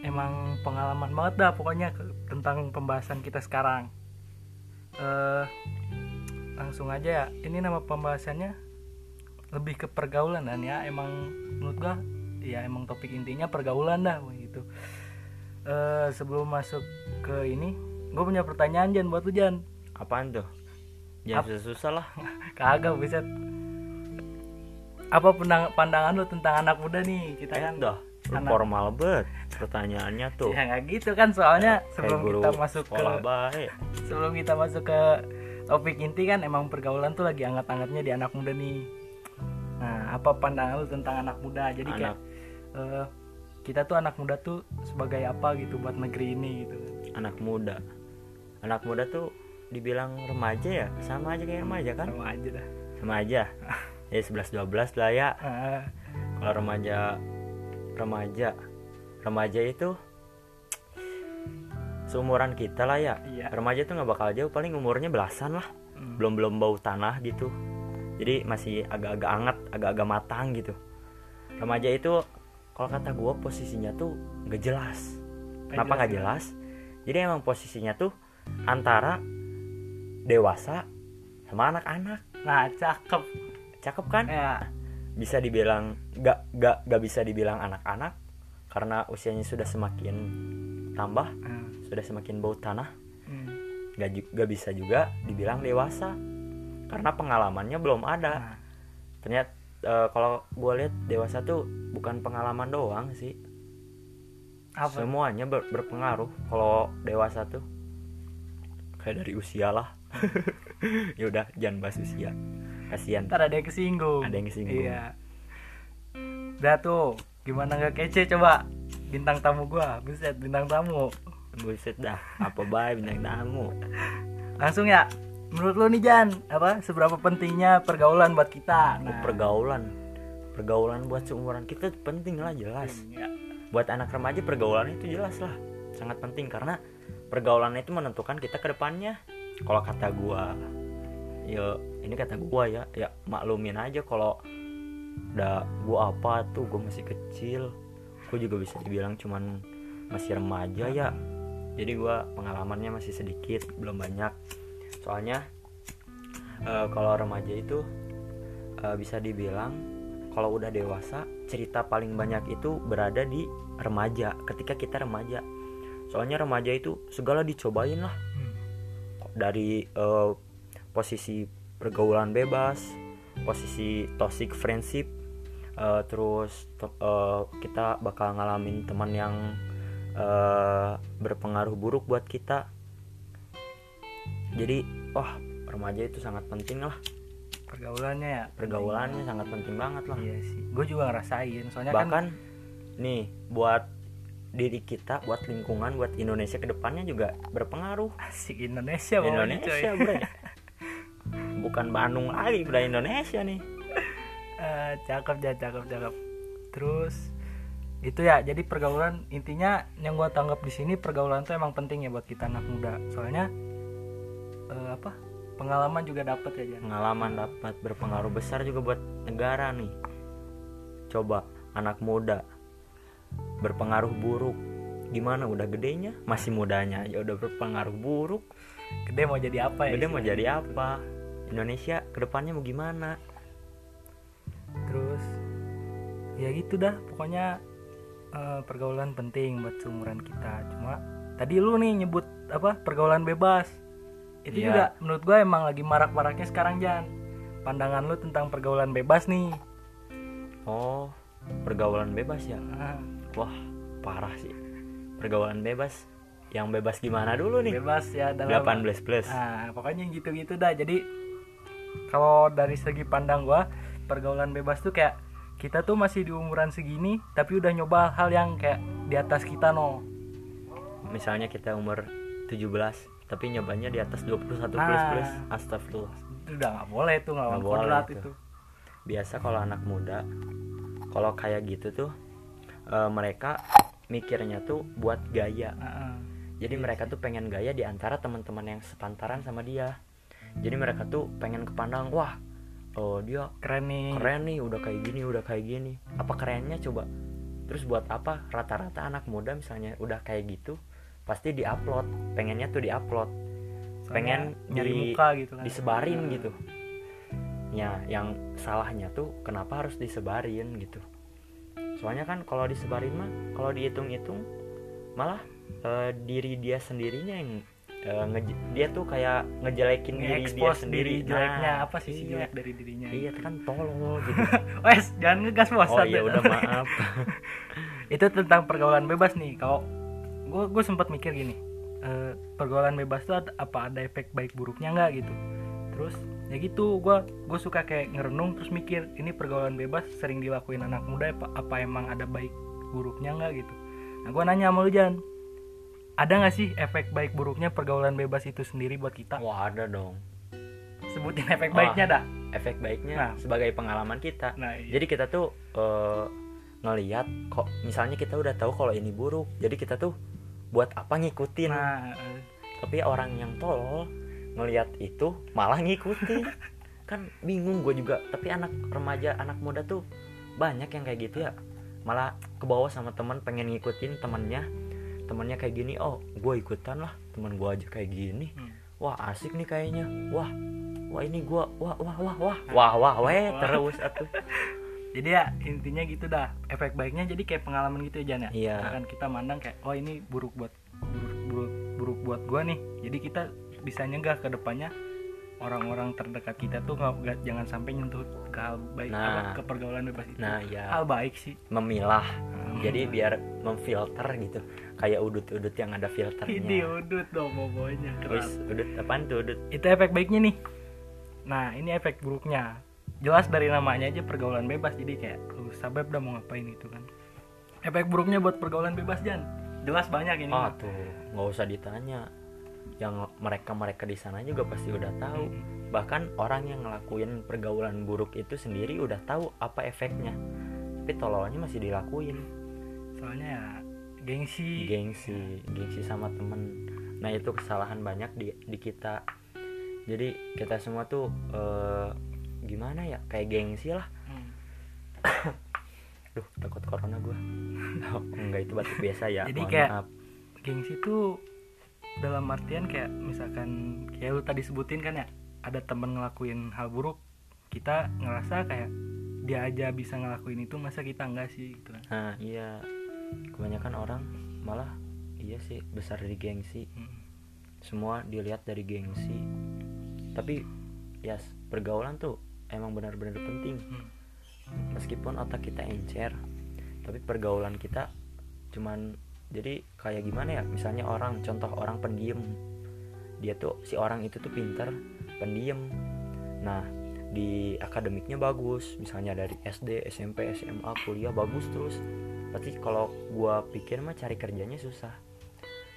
emang pengalaman banget dah pokoknya tentang pembahasan kita sekarang. Eh langsung aja ya. Ini nama pembahasannya lebih ke pergaulan dan ya emang menurut gua ya emang topik intinya pergaulan dah begitu eh sebelum masuk ke ini gue punya pertanyaan Jan buat lu Jan. Apaan tuh? Jangan susah-susah lah. Kagak bisa apa pandang- pandangan lu tentang anak muda nih? Kita eh kan dah anak- formal bet pertanyaannya tuh. Ya nggak gitu kan soalnya Kayak sebelum kita masuk ke baik. sebelum kita masuk ke topik inti kan emang pergaulan tuh lagi anget-angetnya di anak muda nih. Nah apa pandangan lu tentang anak muda? Jadi kayak Anak. eh, kita tuh anak muda tuh sebagai apa gitu buat negeri ini gitu. Anak muda. Anak muda tuh dibilang remaja ya? Sama aja kayak remaja kan? Sama aja dah. Sama aja ya 11 12 lah ya. Kalau remaja remaja remaja itu seumuran kita lah ya. Iya. remaja tuh nggak bakal jauh paling umurnya belasan lah. Hmm. belum belum bau tanah gitu. Jadi masih agak-agak anget agak-agak matang gitu. Remaja itu kalau kata gue posisinya tuh nggak jelas. Nggak kenapa jelas nggak ya? jelas? Jadi emang posisinya tuh antara dewasa sama anak-anak. Nah cakep cakep kan? Ya. Bisa dibilang nggak nggak nggak bisa dibilang anak-anak karena usianya sudah semakin tambah Ah, sudah semakin bau tanah. Hmm. nggak ju- nggak bisa juga dibilang dewasa karena pengalamannya belum ada. Nah, ternyata eh, kalau gue lihat dewasa tuh bukan pengalaman doang sih. Apa? Semuanya ber- berpengaruh kalau dewasa tuh. Kayak dari usia lah. Ya udah jangan bahas usia kasihan ntar ada yang kesinggung. Ada yang kesinggung. iya. Udah tuh gimana nggak kece? Coba bintang tamu gua. Buset bintang tamu. Buset dah apa baik bintang tamu? Langsung ya menurut lu nih Jan apa seberapa pentingnya pergaulan buat kita? Oh, pergaulan. Pergaulan buat seumuran kita penting lah jelas. Ya. buat anak remaja pergaulan itu jelas lah. Sangat penting karena pergaulan itu menentukan kita ke depannya. Kalau kata gua ya ini kata gua ya ya maklumin aja kalau udah gua apa tuh gua masih kecil. Gua juga bisa dibilang cuman masih remaja ya. Jadi gua pengalamannya masih sedikit belum banyak. Soalnya eh, kalau remaja itu eh, bisa dibilang kalau udah dewasa cerita paling banyak itu berada di remaja ketika kita remaja. Soalnya remaja itu segala dicobain lah. Hmm. dari eh, posisi pergaulan bebas posisi toxic friendship eh, terus to- eh, kita bakal ngalamin teman yang eh, berpengaruh buruk buat kita. Jadi wah remaja itu sangat penting lah. Pergaulannya ya? Pergaulannya sangat penting banget lah. Iya sih. Gue juga ngerasain soalnya kan bahkan nih buat diri kita buat lingkungan buat Indonesia ke depannya juga berpengaruh. Asik Indonesia Indonesia coy. bukan Bandung lagi bre Indonesia nih. Eh, cakep ya cakep cakep. Terus itu ya jadi pergaulan intinya yang gua tanggap di sini pergaulan tuh emang penting ya buat kita anak muda. Soalnya eh, apa pengalaman juga dapat ya Jan pengalaman dapat berpengaruh besar juga buat negara nih. Coba anak muda berpengaruh buruk. Gimana udah gedenya? Masih mudanya aja udah berpengaruh buruk. Gede mau jadi apa ya gede mau jadi apa Indonesia ke depannya mau gimana? Terus ya gitu dah. Pokoknya eh, pergaulan penting buat seumuran kita. Cuma tadi lu nih nyebut apa pergaulan bebas. Itu Iya. juga menurut gue emang lagi marak-maraknya sekarang Jan. Pandangan lu tentang pergaulan bebas nih. Oh pergaulan bebas ya? Ah, wah parah sih. Pergaulan bebas. Yang bebas gimana dulu nih? Bebas ya dalam 18 plus. Nah pokoknya gitu-gitu dah. Jadi kalau dari segi pandang gua pergaulan bebas tuh kayak kita tuh masih di umuran segini tapi udah nyoba hal yang kayak di atas kita no misalnya kita umur 17 tapi nyobanya di atas 21 plus Nah. plus astagfirullah itu udah nggak boleh tuh nggak boleh itu. itu biasa kalau anak muda kalau kayak gitu tuh eh, mereka mikirnya tuh buat gaya Heeh. jadi mereka tuh pengen gaya di antara teman-teman yang sepantaran sama dia jadi mereka tuh pengen kepandang wah oh dia keren nih. keren nih udah kayak gini udah kayak gini. Apa kerennya coba? Terus buat apa? Rata-rata anak muda misalnya udah kayak gitu pasti diupload. Pengennya tuh diupload. Pengen nyari di- muka gitu kan. disebarin gitu. Ya yang salahnya tuh kenapa harus disebarin gitu. Soalnya kan kalau disebarin mah kalau dihitung-hitung malah eh, diri dia sendirinya yang eh, nge- dia tuh kayak ngejelekin diri dia sendiri diri jeleknya Nah, apa sih si iya. jelek dari dirinya iya kan tolol gitu. Wes jangan ngegas bos oh iya udah maaf. Itu tentang pergaulan bebas nih. Kalau gue gue sempat mikir gini eh, pergaulan bebas tuh ada- apa ada efek baik buruknya nggak gitu? Terus ya gitu gue gue suka kayak ngerenung terus mikir ini pergaulan bebas sering dilakuin anak muda apa, apa emang ada baik buruknya nggak gitu? Nah gue nanya sama lu Jan ada nggak sih efek baik buruknya pergaulan bebas itu sendiri buat kita? Wah ada dong. Sebutin efek Wah. baiknya dah. efek baiknya Nah. sebagai pengalaman kita. Nah iya. jadi kita tuh eh, ngelihat kok misalnya kita udah tahu kalau ini buruk jadi kita tuh buat apa ngikutin? Nah eh, tapi orang yang tolol ngelihat itu malah ngikutin. Kan bingung gue juga tapi anak remaja anak muda tuh banyak yang kayak gitu ya. Malah ke bawah sama teman pengen ngikutin temennya temennya kayak gini oh gue ikutan lah teman gue aja kayak gini. Hmm. wah asik nih kayaknya. Wah wah ini gue wah wah wah wah. Wah wah weh terus atuh. Jadi ya intinya gitu dah. Efek baiknya jadi kayak pengalaman gitu ya Jan ya? Iya. Nah, kan kita mandang kayak oh ini buruk buat buruk, buruk, buruk buat gua nih. Jadi kita bisa nyegah ke depannya orang-orang terdekat kita tuh nggak nggak- jangan sampai nyentuh ke hal baik Nah. apa, ke pergaulan bebas itu. Nah ya hal baik sih. Memilah. Hmm. jadi biar memfilter gitu kayak udut-udut yang ada ini filternya udut dong pokoknya keras. udut apaan tuh udut? Itu efek baiknya nih. Nah ini efek buruknya. Jelas dari namanya aja pergaulan bebas jadi kayak lu sabab dah mau ngapain itu kan. Efek buruknya buat pergaulan bebas Jan. Jelas banyak ini ah mah. tuh nggak usah ditanya. Yang mereka mereka di sana juga pasti udah tahu. Bahkan orang yang ngelakuin pergaulan buruk itu sendiri udah tahu apa efeknya. Tapi tololnya masih dilakuin. Soalnya ya gengsi. Gengsi gengsi sama temen. Nah itu kesalahan banyak di di kita. Jadi kita semua tuh eh, gimana ya? Kayak gengsi lah. Hmm. duh takut corona gue enggak itu batuk biasa ya. Jadi mohon kayak- maaf. gengsi tuh dalam artian kayak misalkan kayak lu tadi sebutin kan ya ada temen ngelakuin hal buruk kita ngerasa kayak dia aja bisa ngelakuin itu masa kita enggak sih gitu kan? Nah iya kebanyakan orang malah iya sih besar dari gengsi. Semua dilihat dari gengsi. Tapi ya yes, pergaulan tuh emang benar-benar penting. Meskipun otak kita encer tapi pergaulan kita cuman jadi kayak gimana ya? Misalnya orang contoh orang pendiam. Dia tuh si orang itu tuh pinter pendiam. Nah di akademiknya bagus. Misalnya dari SD SMP SMA kuliah bagus terus pasti kalau gua pikir mah cari kerjanya susah.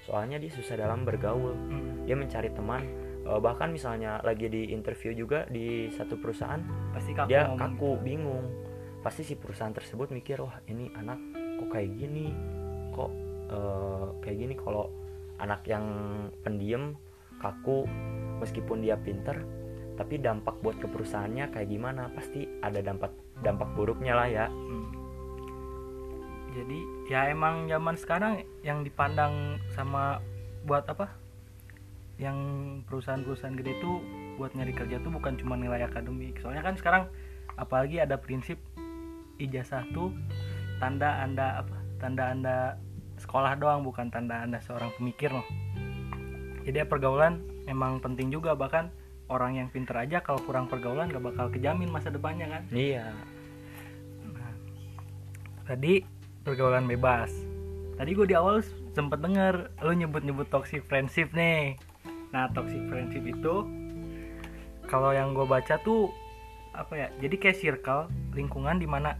Soalnya dia susah dalam bergaul. Hmm. dia mencari teman. Eh, bahkan misalnya lagi di interview juga di satu perusahaan pasti kaku dia kaku bingung. Pasti si perusahaan tersebut mikir wah ini anak kok kayak gini? Kok eh, kayak gini? Kalau anak yang pendiam kaku meskipun dia pinter tapi dampak buat ke perusahaannya kayak gimana? Pasti ada dampak dampak buruknya lah ya. Hmm. Jadi ya emang zaman sekarang yang dipandang sama buat apa? Yang perusahaan-perusahaan gede tuh buat nyari kerja tuh bukan cuma nilai akademik. Soalnya kan sekarang apalagi ada prinsip ijazah tuh tanda anda apa? Tanda anda sekolah doang bukan tanda anda seorang pemikir loh. Jadi ya pergaulan emang penting juga. Bahkan orang yang pinter aja kalau kurang pergaulan gak bakal kejamin masa depannya kan? Iya. Nah, tadi pergaulan bebas. Tadi gue di awal sempet denger lu nyebut-nyebut toxic friendship nih. Nah, toxic friendship itu kalau yang gue baca tuh apa ya? Jadi kayak circle lingkungan di mana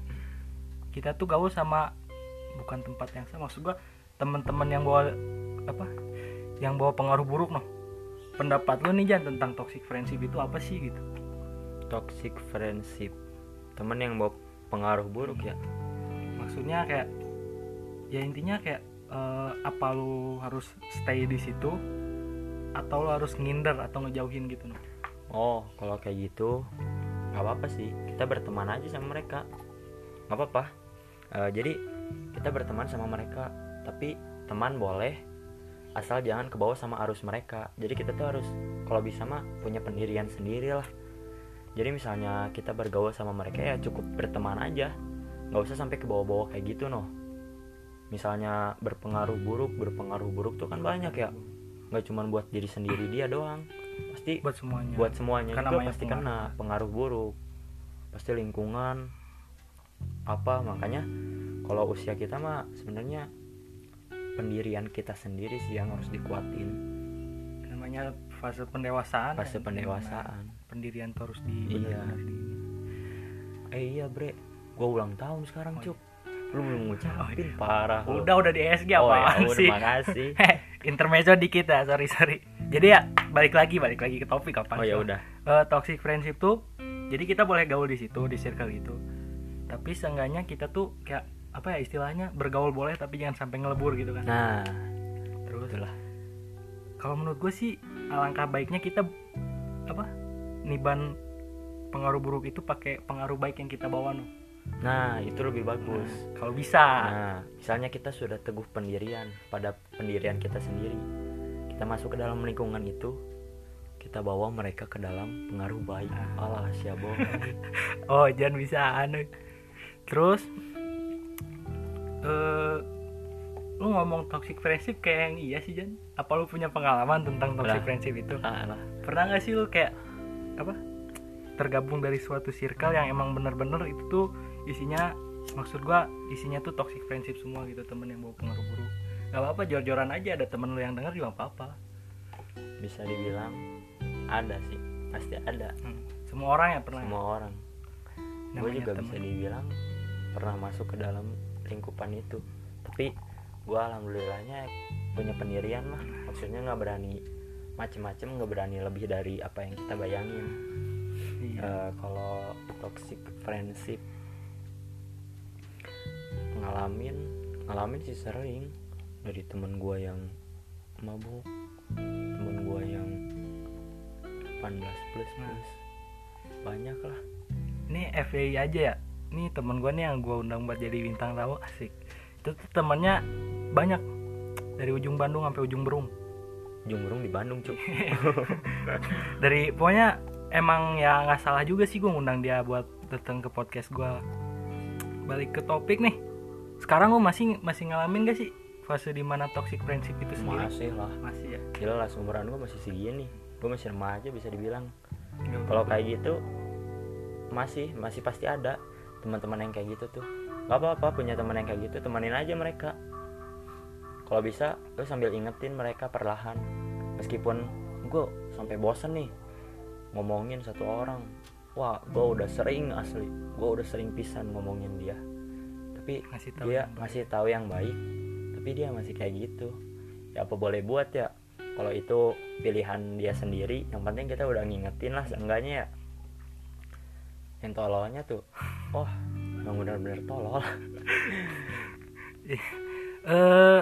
kita tuh gaul sama bukan tempat yang sama. Maksud gue teman-teman yang bawa apa? Yang bawa pengaruh buruk noh. Pendapat lu nih Jan tentang toxic friendship itu apa sih gitu? toxic friendship temen yang bawa pengaruh buruk ya maksudnya kayak ya intinya kayak eh, apa lu harus stay di situ atau lu harus nginder atau ngejauhin gitu no Oh, kalau kayak gitu nggak apa-apa sih. Kita berteman aja sama mereka. Nggak apa-apa. Eh, jadi kita berteman sama mereka, tapi teman boleh asal jangan kebawa sama arus mereka. Jadi kita tuh harus kalau bisa mah punya pendirian sendiri lah. Jadi misalnya kita bergaul sama mereka ya cukup berteman aja. Nggak usah sampai ke bawah-bawah kayak gitu noh. Misalnya berpengaruh buruk, berpengaruh buruk tuh kan banyak ya. Nggak cuma buat diri sendiri dia doang. Pasti buat semuanya buat semuanya juga namanya pasti pengaruh. kena pengaruh buruk pasti lingkungan apa makanya kalau usia kita mah sebenarnya pendirian kita sendiri sih yang harus dikuatin namanya fase pendewasaan fase kan. pendewasaan Di mana pendirian tuh harus di Iya. eh iya bre gua ulang tahun sekarang Oh, cuk. Lu belum ngucapin parah lu. udah udah di ESG oh, ya, apaan udah, sih? makasih. Intermezzo dikit ya sorry sorry. Jadi ya balik lagi balik lagi ke topik apa oh ya udah. Eh, toxic friendship tuh jadi kita boleh gaul di situ di circle itu tapi seenggaknya kita tuh kayak apa ya istilahnya bergaul boleh tapi jangan sampai ngelebur gitu kan. Nah terus itulah. kalau menurut gue sih alangkah baiknya kita apa niban pengaruh buruk itu pakai pengaruh baik yang kita bawa no nah itu lebih bagus kalau bisa Nah, misalnya kita sudah teguh pendirian pada pendirian kita sendiri. Kita masuk ke dalam lingkungan itu, kita bawa mereka ke dalam pengaruh baik. Alah, siapa? oh jangan bisa anu terus eh lu ngomong toxic friendship kayak yang iya sih Jan apa lu punya pengalaman tentang toxic Lah. friendship itu Alah. pernah gak sih lu kayak apa tergabung dari suatu circle yang emang bener-bener itu tuh isinya maksud gua isinya tuh toxic friendship semua gitu temen yang bawa pengaruh buruk gak apa-apa jor-joran aja ada temen lu yang denger juga apa-apa Bisa dibilang ada sih, pasti ada. Hmm. semua orang ya pernah Semua orang. Gue juga temen. bisa dibilang pernah masuk ke dalam lingkupan itu. Tapi gue alhamdulillahnya punya pendirian lah. Maksudnya nggak berani macem-macem, nggak berani lebih dari apa yang kita bayangin. Iya. Eh, kalau toxic friendship ngalamin ngalamin sih sering. Dari temen gua yang mabuk temen gua yang 18 plus plus. Banyak lah. Ini FYI aja ya? Ini temen gue nih yang gue undang buat jadi bintang tamu. Asik. Itu tuh temennya banyak. Dari ujung Bandung sampai ujung Berung. Jumbrung di Bandung cuk. Dari pokoknya emang ya nggak salah juga sih gue ngundang dia buat datang ke podcast gue balik ke topik nih sekarang gue masih masih ngalamin gak sih fase di mana toxic friendship itu sendiri? Masih lah. Masih ya? Gila lah seumuran gue masih segini. Gue masih remaja bisa dibilang. Nggak kalau kayak gitu masih masih pasti ada teman-teman yang kayak gitu tuh. Nggak apa-apa punya teman yang kayak gitu temanin aja mereka. Kalau bisa lu sambil ingetin mereka perlahan. Meskipun gue sampai bosen nih ngomongin satu orang. Wah gue udah sering asli. Gue udah sering pisan ngomongin dia tapi ngasih tahu dia masih tahu yang baik tapi dia masih kayak gitu. Ya apa boleh buat ya? Kalau itu pilihan dia sendiri yang penting kita udah ngingetin lah seenggaknya ya. Yang tololnya tuh oh emang benar-benar tolol. Eh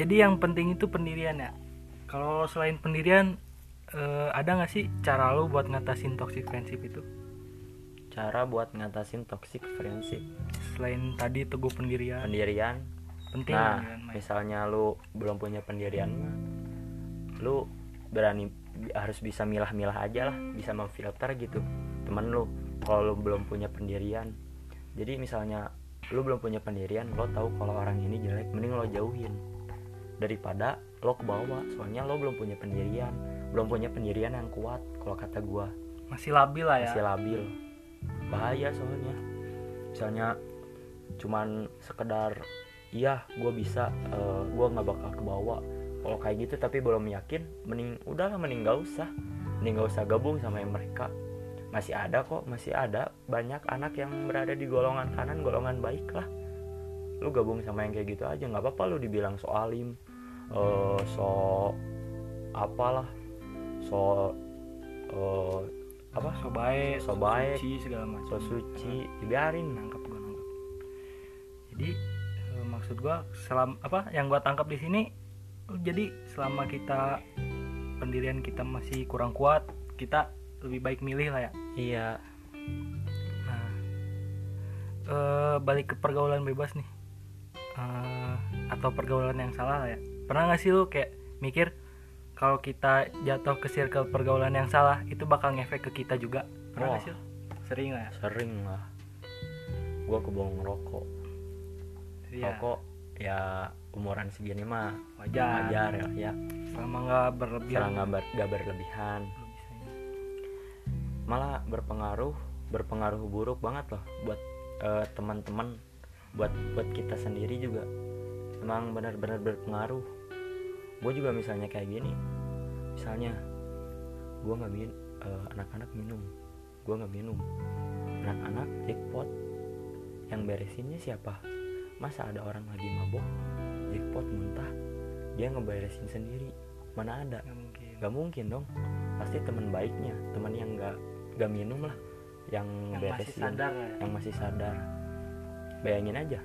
jadi yang penting itu pendirian ya. Kalau selain pendirian eh, ada nggak sih cara lu buat ngatasin toxic friendship itu cara buat ngatasin toxic friendship. Selain tadi teguh pendirian. Pendirian. Penting nah pendirian, misalnya lu belum punya pendirian mah lu berani harus bisa milah-milah aja lah bisa memfilter gitu temen lu kalau lu belum punya pendirian. Jadi misalnya lu belum punya pendirian lo tahu kalau orang ini jelek mending lo jauhin daripada lo ke bawah soalnya lo belum punya pendirian belum punya pendirian yang kuat kalau kata gua. Masih labil lah ya. Masih labil bahaya soalnya. Misalnya cuman sekedar iya gue bisa eh, gue nggak bakal ke bawah kalau kayak gitu tapi belum yakin mending udahlah mending gak usah. Mending gak usah gabung sama yang mereka. Masih ada kok masih ada banyak anak yang berada di golongan kanan golongan baik lah. Lu gabung sama yang kayak gitu aja nggak apa-apa lu dibilang so alim eh, so apalah so eh, apa? So baik So baik. suci segala macam. so suci dibiarin nangkep gua nangkep. Jadi eh, maksud gua selam apa yang gua tangkap di sini jadi selama kita pendirian kita masih kurang kuat kita lebih baik milih lah ya. Iya. Nah eh, balik ke pergaulan bebas nih. Eh, atau pergaulan yang salah lah ya. Pernah gak sih lu kayak mikir kalau kita jatuh ke circle pergaulan yang salah itu bakal ngefek ke kita juga. Pernah gak sih lu? sering lah ya sering lah. Gua kebong ngerokok. Iya, rokok ya umuran segini mah wajar. Wajar. Ya, ya. selama nggak berlebihan. Nggak ber- nggak berlebihan. Ya. malah berpengaruh berpengaruh buruk banget loh buat eh, teman-teman buat buat kita sendiri juga. Emang benar-benar berpengaruh gue juga misalnya kayak gini. Misalnya gue nggak min eh, anak-anak minum. Gue nggak minum. Anak-anak jackpot. Yang beresinnya siapa? Masa ada orang lagi mabok jackpot muntah dia ngeberesin sendiri? Mana ada? Nggak mungkin. Nggak mungkin dong. Pasti teman baiknya teman yang nggak nggak minum lah. Yang, yang masih beresin. sadar lah ya. Yang masih sadar. Bayangin aja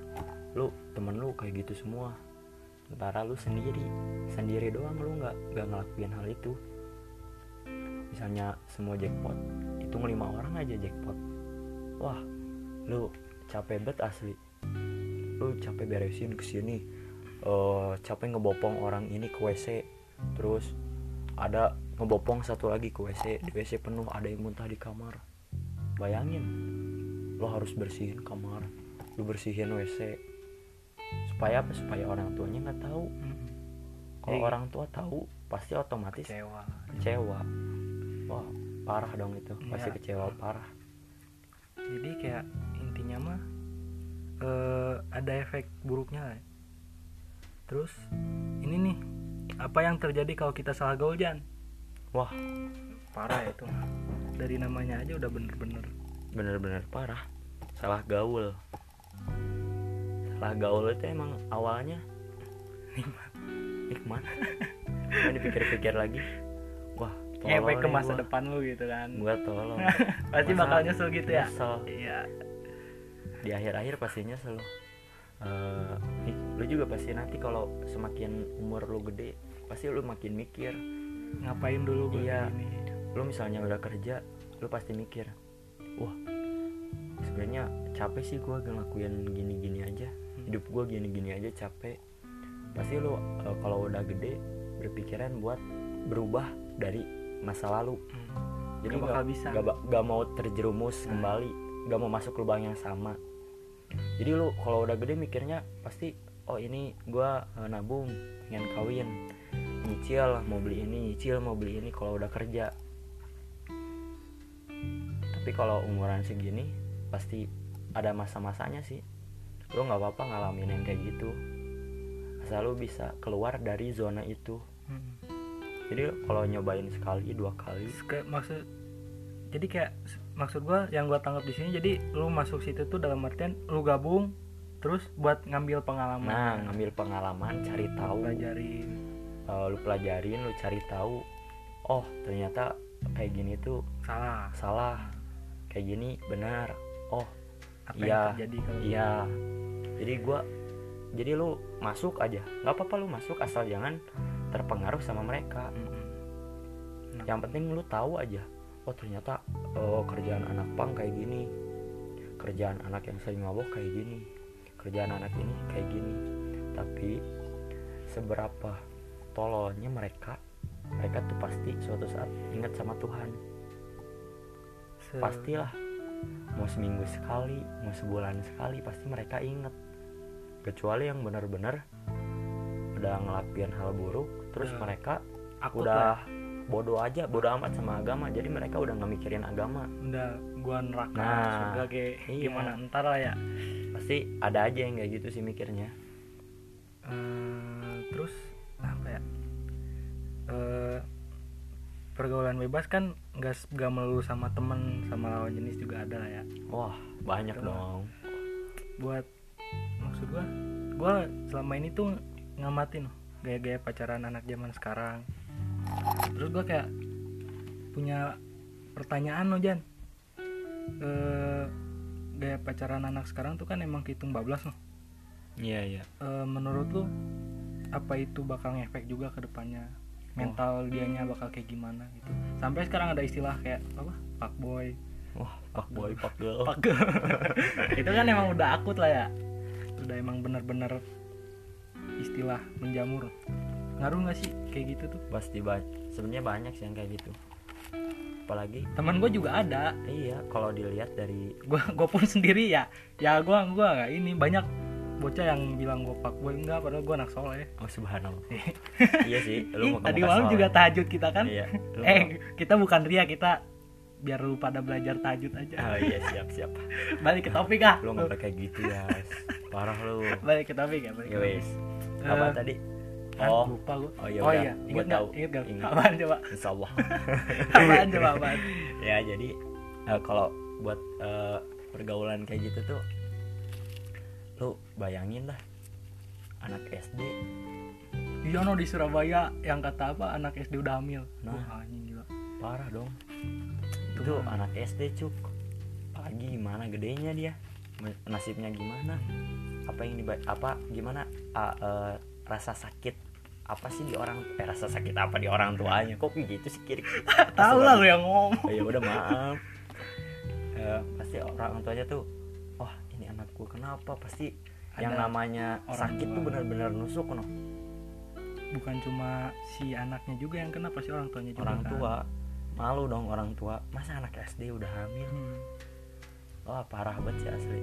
lu temen lu kayak gitu semua sementara lu sendiri sendiri doang lu nggak nggak ngelakuin hal itu. Misalnya semua jackpot hitung lima orang aja jackpot. Wah lu capek bet asli. Lu capek beresin ke sini eh capek ngebopong orang ini ke WC terus ada ngebopong satu lagi ke WC di WC penuh ada yang muntah di kamar. Bayangin lo harus bersihin kamar. Lu bersihin WC supaya apa? Supaya orang tuanya nggak tahu. Mm-mm. kalau orang tua tahu pasti otomatis kecewa. kecewa. Wah parah dong itu. Pasti Iya. kecewa parah. Jadi kayak intinya mah eh, ada efek buruknya lah. Ya. terus ini nih apa yang terjadi kalau kita salah gaul Jan? Wah. Parah ya itu dari namanya aja udah bener-bener. Bener-bener parah. Salah gaul salah gaul itu emang awalnya nikmat. Nikmat. Cuma dipikir-pikir lagi. Wah ngefek ke nih masa gua. depan lu gitu kan. Gua tolong. Pasti Masa bakal nyesel gitu ya? nyesel. iya. Di akhir-akhir pastinya selalu eh ih, lu juga pasti nanti kalau semakin umur lu gede pasti lu makin mikir. Ngapain dulu gue Iya. ini lu misalnya udah kerja lu pasti mikir wah sebenarnya capek sih gua ngelakuin gini-gini aja hidup gua gini-gini aja capek pasti lu eh, kalau udah gede berpikiran buat berubah dari masa lalu Hmm. jadi Nggak bakal bisa. nggak ba- nggak mau terjerumus Nah. kembali nggak mau masuk lubang yang sama jadi lu kalau udah gede mikirnya pasti oh ini gua eh, nabung pengen kawin nyicil mau beli ini nyicil mau beli ini kalau udah kerja tapi kalau umuran segini pasti ada masa-masanya sih lu nggak apa-apa ngalamin yang kayak gitu. Asal lu bisa keluar dari zona itu. Hmm. jadi kalau nyobain sekali dua kali. Kayak maksud jadi kayak maksud gua yang gua tangkap di sini jadi lu masuk situ tuh dalam artian lu gabung terus buat ngambil pengalaman. Nah ngambil pengalaman cari tahu. Pelajarin. Eh, lu pelajarin lu cari tahu oh ternyata kayak gini tuh salah. salah. Kayak gini benar. Oh apa Iya, yang terjadi kalau iya. jadi gua jadi lu masuk aja. Nggak apa-apa lu masuk asal jangan terpengaruh sama mereka. Nah, yang penting lu tahu aja oh ternyata oh kerjaan anak pang kayak gini. Kerjaan anak yang sering mabok kayak gini. Kerjaan anak ini kayak gini. Tapi seberapa tololnya mereka mereka tuh pasti suatu saat ingat sama Tuhan. Se- pastilah mau seminggu sekali mau sebulan sekali pasti mereka inget. Kecuali yang benar-benar udah ngelakuin hal buruk terus Udah mereka akut udah lah. bodoh aja bodoh amat sama agama. Jadi mereka udah nggak mikirin agama. Udah gua neraka Nah, surga kayak iya. gimana? Ntar lah ya. Pasti ada aja yang kayak gitu sih mikirnya. Eh, terus apa ya? Eh, pergaulan bebas kan nggak nggak melulu sama temen sama lawan jenis juga ada lah ya. Wah banyak Betul. dong. Buat maksud gua gua selama ini tuh ngamatin gaya-gaya pacaran anak zaman sekarang. Terus gua kayak punya pertanyaan loh Jan. Eh, gaya pacaran anak sekarang tuh kan emang hitung bablas loh. Iya iya. Eh, menurut lu apa itu bakal ngefek juga ke depannya mental dianya bakal kayak gimana gitu. Sampai sekarang ada istilah kayak apa? Fuckboy. Wah pak boy pak girl. Fuck girl. itu kan emang udah akut lah ya. Udah emang bener-bener istilah menjamur. Ngaruh nggak sih kayak gitu tuh? Pasti banyak sebenarnya banyak sih yang kayak gitu. Apalagi teman gue juga ada. Iya kalau dilihat dari gue gue pun sendiri ya. Ya gue gua nggak ini banyak bocah yang bilang gue fuckboy enggak padahal gue anak soleh. Oh subhanallah. Iya sih Ih, lu mau tadi malam juga tahajud kita kan? Iya lu eh kita bukan ria kita biar lu pada belajar tahajud aja. Oh iya siap siap. Balik ke topik ah. Lu nggak kayak gitu ya parah lu. Balik ke topik ya balik ya ke topik. wes. Apa tadi? Ah, oh. lupa gua. Oh iya oh iya. Gua inget nggak? tahu. inget nggak? Ingat. apaan coba? Insya Allah apaan coba? Apaan? Ya jadi eh, kalau buat eh, pergaulan kayak gitu tuh lu bayangin lah anak SD iya no di Surabaya yang kata apa anak SD udah hamil. Nah. Wah, anjing gila. Parah dong. Itu itu anak SD cuk. Apalagi gimana gedenya dia? Nasibnya gimana? Apa yang diba apa gimana? Ah, eh, rasa sakit apa sih di orang eh, rasa sakit apa di orang tuanya? Kok gitu sih kiri tahu lah lu yang ngomong. Ya udah maaf. Eh, pasti orang tuanya tuh ini anakku kenapa? Pasti yang Ada namanya orang sakit tuh tua. benar-benar nusuk no. Bukan cuma si anaknya juga yang kena pasti orang tuanya juga orang kan. tua. Malu dong orang tua. Masa anak SD udah hamil? Hmm. wah parah banget sih asli.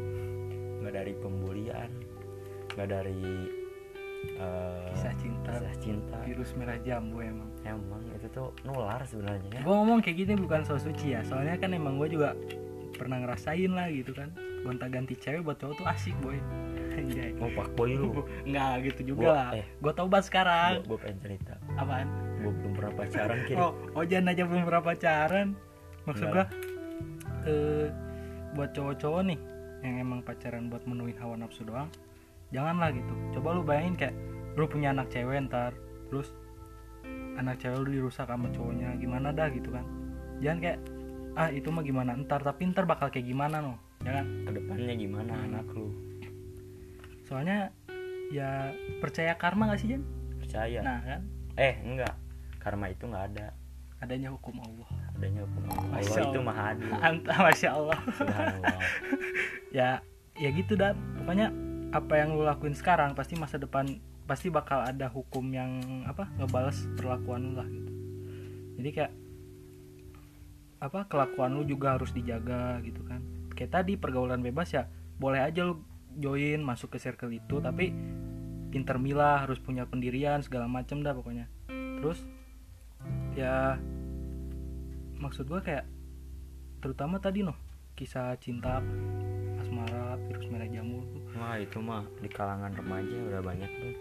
Nggak dari pembulian nggak dari eh, kisah cinta. kisah cinta. Virus merah jambu emang. Emang itu tuh nular sebenarnya. Ya gue ngomong kayak gini bukan so suci ya. Soalnya kan emang gue juga pernah ngerasain lah gitu kan. Gonta ganti cewek buat cowok tuh asik boy. Anjay. Mau pak boy lu. Nggak gitu juga Gua- lah. eh. gue tobat sekarang. Gue pengen cerita. Apaan? Gue belum pernah pacaran kiri oh ojan aja belum pernah pacaran. Maksud gue eh buat cowok-cowok nih yang emang pacaran buat menuhin hawa nafsu doang janganlah gitu. Coba lu bayangin kayak lu punya anak cewek ntar terus anak cewek lu dirusak sama cowoknya gimana dah gitu kan. Jangan kayak ah itu mah gimana? Ntar tapi ntar bakal kayak gimana no jangan ke depannya gimana Hmm. anak lu? Soalnya ya percaya karma gak sih Jan? percaya? Nah kan? Eh enggak. Karma itu nggak ada. Adanya hukum Allah. Adanya hukum Allah. Masya Allah itu maha adil. Anta, masya Allah. Ya ya gitu dan. Pokoknya apa yang lu lakuin sekarang pasti masa depan pasti bakal ada hukum yang apa ngebales perlakuan lu lah gitu. Jadi kayak apa kelakuan lu juga harus dijaga gitu kan. Kayak tadi pergaulan bebas ya boleh aja lu join masuk ke circle itu tapi pinter milah harus punya pendirian segala macem dah pokoknya. Terus ya maksud gua kayak terutama tadi noh kisah cinta asmara virus merah jamur tuh. Wah itu mah di kalangan remaja udah banyak tuh.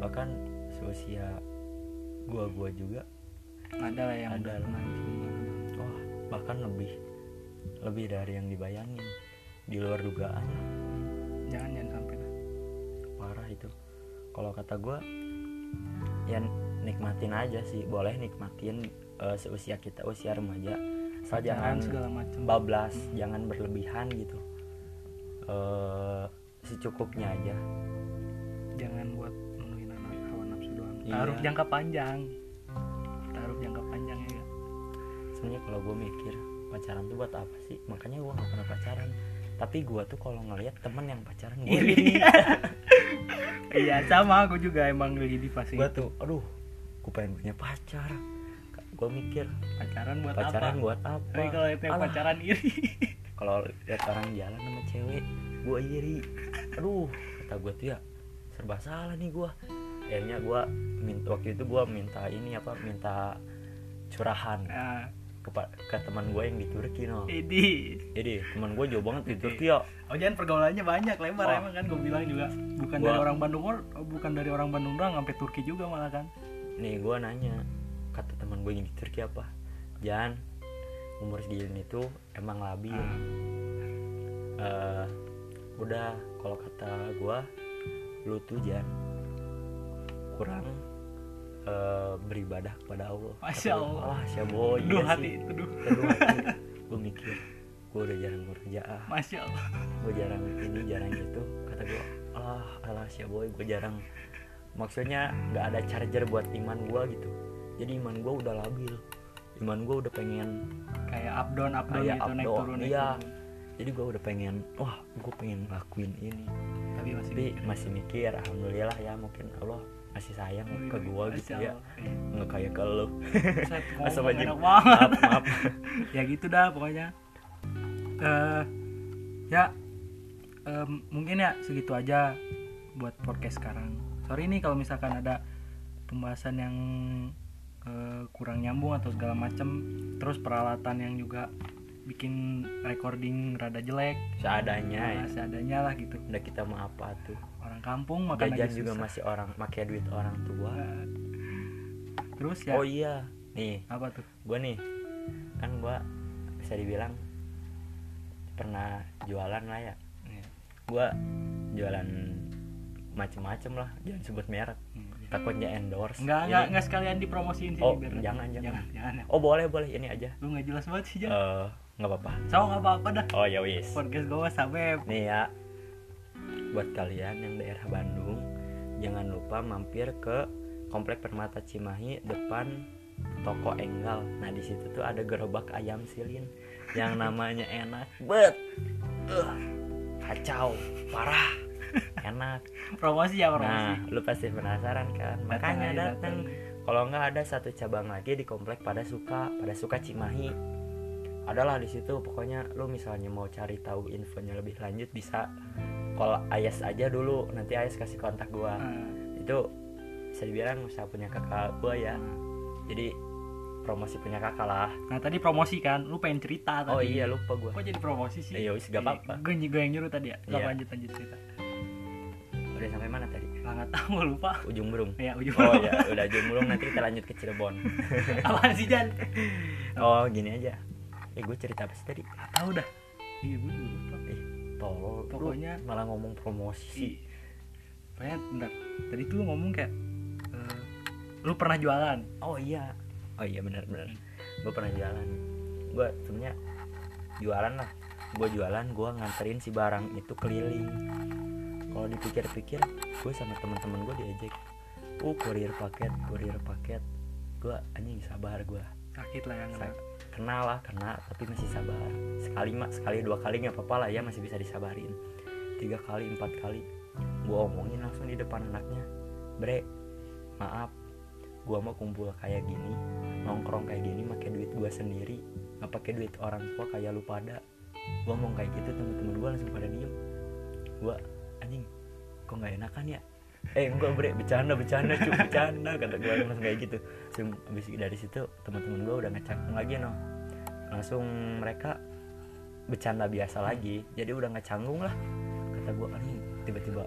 Bahkan seusia gua gua juga ada lah yang Ada lah. Bahkan lebih lebih dari yang dibayangin di luar dugaan. Jangan jangan sampai lah. Parah itu. Kalau kata gua ya nikmatin aja sih. Boleh nikmatin eh, seusia kita usia remaja. Asal jangan jangan segala macem. bablas jangan berlebihan gitu. Eh secukupnya aja. Jangan buat menuhin anak hawa nafsu doang. Iya. taruh jangka panjang. Taruh jangka panjang? Sebenarnya kalau gue mikir pacaran tuh buat apa sih? Makanya gue gak pernah pacaran. Tapi gue tuh kalau ngelihat temen yang pacaran gue Iri. iri iya sama aku juga emang lagi di fase gue tuh aduh gue pengen punya pacar. Gue mikir pacaran buat pacaran apa? buat apa? Tapi kalau itu yang Alah, pacaran iri. Kalau lihat orang jalan sama cewek gue iri. Aduh kata gue tuh ya serba salah nih gue akhirnya gue minta waktu itu gue minta ini apa minta curahan. Nah, ke, ke teman gue yang di Turki no. Ini jadi teman gue jauh banget di Turki ya oh jangan pergaulannya banyak lebar Wah. emang kan gue bilang juga. Bukan Gua- dari orang Bandung or- bukan dari orang Bandung doang sampai Turki juga malah kan. Nih gue nanya kata teman gue yang di Turki apa? Jan umur segini tuh emang labil. Ah. Eh, udah kalau kata gue lu tuh Jan kurang eh, beribadah kepada Allah. Masya Allah. ah siapa boy Duh iya hati sih. itu duh Teduh hati. Gue mikir gue udah jarang kerja ah. Masya Allah. Gue jarang ini jarang gitu kata gue ah alah siapa boy gue jarang. Maksudnya nggak ada charger buat iman gue gitu. Jadi iman gue udah labil. Iman gue udah pengen kayak up down up down gitu up naik turun naik iya. turun. jadi gue udah pengen wah gue pengen ngelakuin ini. Tapi masih tapi mikir. masih mikir alhamdulillah ya mungkin Allah masih sayang Wih, ke gue gitu ya. Iya. nggak kayak ke baju enak banget. Maaf maaf. Ya gitu dah pokoknya. Eh ya em, mungkin ya segitu aja buat podcast sekarang. Sorry nih kalau misalkan ada pembahasan yang eh, kurang nyambung atau segala macem. Terus peralatan yang juga bikin recording rada jelek. Seadanya ya. nah, seadanya lah gitu. Udah kita mau apa tuh? Orang kampung makan jajan aja juga susah. masih orang pakai duit orang tua. Nah, terus ya? Oh iya nih. Apa tuh? Gue nih kan gue bisa dibilang pernah jualan lah ya. Iya. gue jualan macem-macem lah jangan sebut merek. Hmm, iya. takutnya endorse. Enggak, Ini- enggak, enggak sekalian dipromosiin sih Oh, jangan, jangan. jangan, jangan ya. oh boleh boleh. Ini aja. Lu nggak jelas banget sih, Jan. Eh, nggak apa-apa. So, nggak apa-apa dah. oh ya wis. Podcast gue sampai nih ya. Buat kalian yang daerah Bandung jangan lupa mampir ke komplek Permata Cimahi depan toko Enggal. Nah di situ tuh ada gerobak ayam silin yang namanya enak bet. Kacau parah enak. Promosi ya promosi. nah lu pasti penasaran kan? Makanya datang. kalau nggak ada satu cabang lagi di komplek pada suka pada suka Cimahi adalah di situ pokoknya lu misalnya mau cari tahu infonya lebih lanjut bisa call Ayas aja dulu nanti Ayas kasih kontak gua Nah, itu bisa dibilang usaha punya kakak gua ya jadi promosi punya kakak lah Nah tadi promosi kan, lu pengen cerita tadi. oh iya lupa gua Kok jadi promosi sih? Eh, yowis, gak apa-apa. Gue gue yang nyuruh tadi ya. Gak Iya. lanjut lanjut cerita. udah sampai mana tadi nggak tahu lupa. ujung burung Ya ujung. oh ya udah ujung burung nanti kita lanjut ke Cirebon Apaan sih Jan? oh gini aja eh gue cerita apa sih tadi? Gak tahu dah. Iya gue juga lupa. eh tolol lu Pokoknya- malah ngomong promosi. Pokoknya bentar. Tadi tuh lu ngomong kayak eh, lu pernah jualan. oh iya. Oh iya benar benar. Gue pernah jualan. Gue sebenarnya jualan lah. Gue jualan gue nganterin si barang itu keliling. Kalau dipikir-pikir gue sama teman-teman gue diajak. Uh kurir paket kurir paket. Gue anjing sabar gue Sakit lah yang Sa- kenal lah kena tapi masih sabar. Sekali mak sekali dua kali nggak apa-apa lah ya masih bisa disabarin. Tiga kali empat kali. Gue omongin langsung di depan anaknya. Bre maaf gue mau kumpul kayak gini nongkrong kayak gini pakai duit gue sendiri nggak pakai duit orang tua kayak lu pada. Gue ngomong kayak gitu temen-temen gue langsung pada diem. Gue anjing kok nggak enakan ya? Eh enggak bre bercanda bercanda cuy bercanda kata gue langsung kayak gitu langsung abis dari situ teman-teman gue udah ngecanggung lagi no langsung mereka bercanda biasa lagi. Jadi udah nggak canggung lah. Kata gue anjing tiba-tiba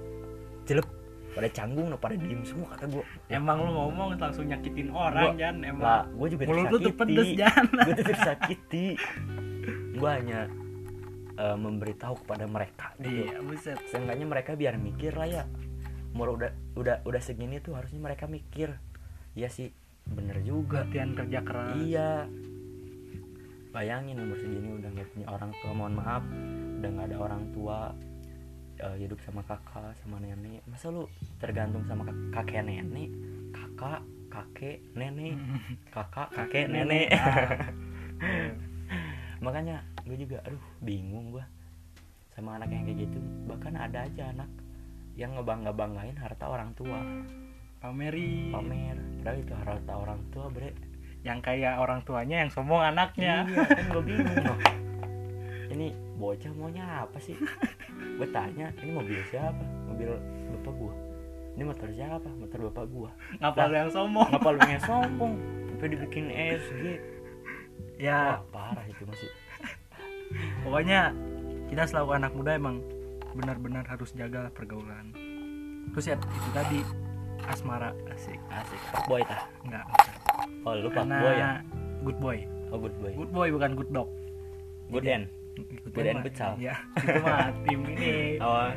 jelek. Pada canggung no pada diem semua kata gue emang lu ngomong langsung nyakitin orang Gua- Jan emang. lah gue juga mulut lu tuh pedes Jan. Gue tuh tersakiti. Gue hanya eh, memberitahu kepada mereka gitu. Iya buset. Seenggaknya mereka biar mikir lah ya. Mau udah udah udah segini tuh harusnya mereka mikir. Iya sih bener juga latihan kerja keras. Iya. Bayangin umur segini udah nggak punya orang tua mohon maaf. Udah nggak ada orang tua eh, hidup sama kakak sama nenek. Masa lu tergantung sama kak- kakek nenek? Kakak kakek nenek. Kakak kakek nenek. makanya gue juga aduh bingung gue sama anak yang kayak gitu bahkan ada aja anak yang ngebangga banggain harta orang tua pameri pamer. Padahal itu harta orang tua bre. Yang kayak orang tuanya yang sombong anaknya. Iya kan gue bingung. Loh ini bocah maunya apa sih? Gue tanya ini mobil siapa? Mobil bapak gua. Ini motor siapa? Motor bapak gua. Ngapa lu yang sombong? ngapa lu yang sombong? Sampai dibikin SG ya. Wah, parah itu masih. Pokoknya kita selaku anak muda emang benar-benar harus jaga pergaulan. Terus ya itu tadi asmara. Asik asik. Pak boy tah enggak. Oh lu pak boy ya? good boy. Oh good boy. Good boy bukan good dog. Good Jadi- end? Good Good mah- futsal. ya itu mah tim ini. Oh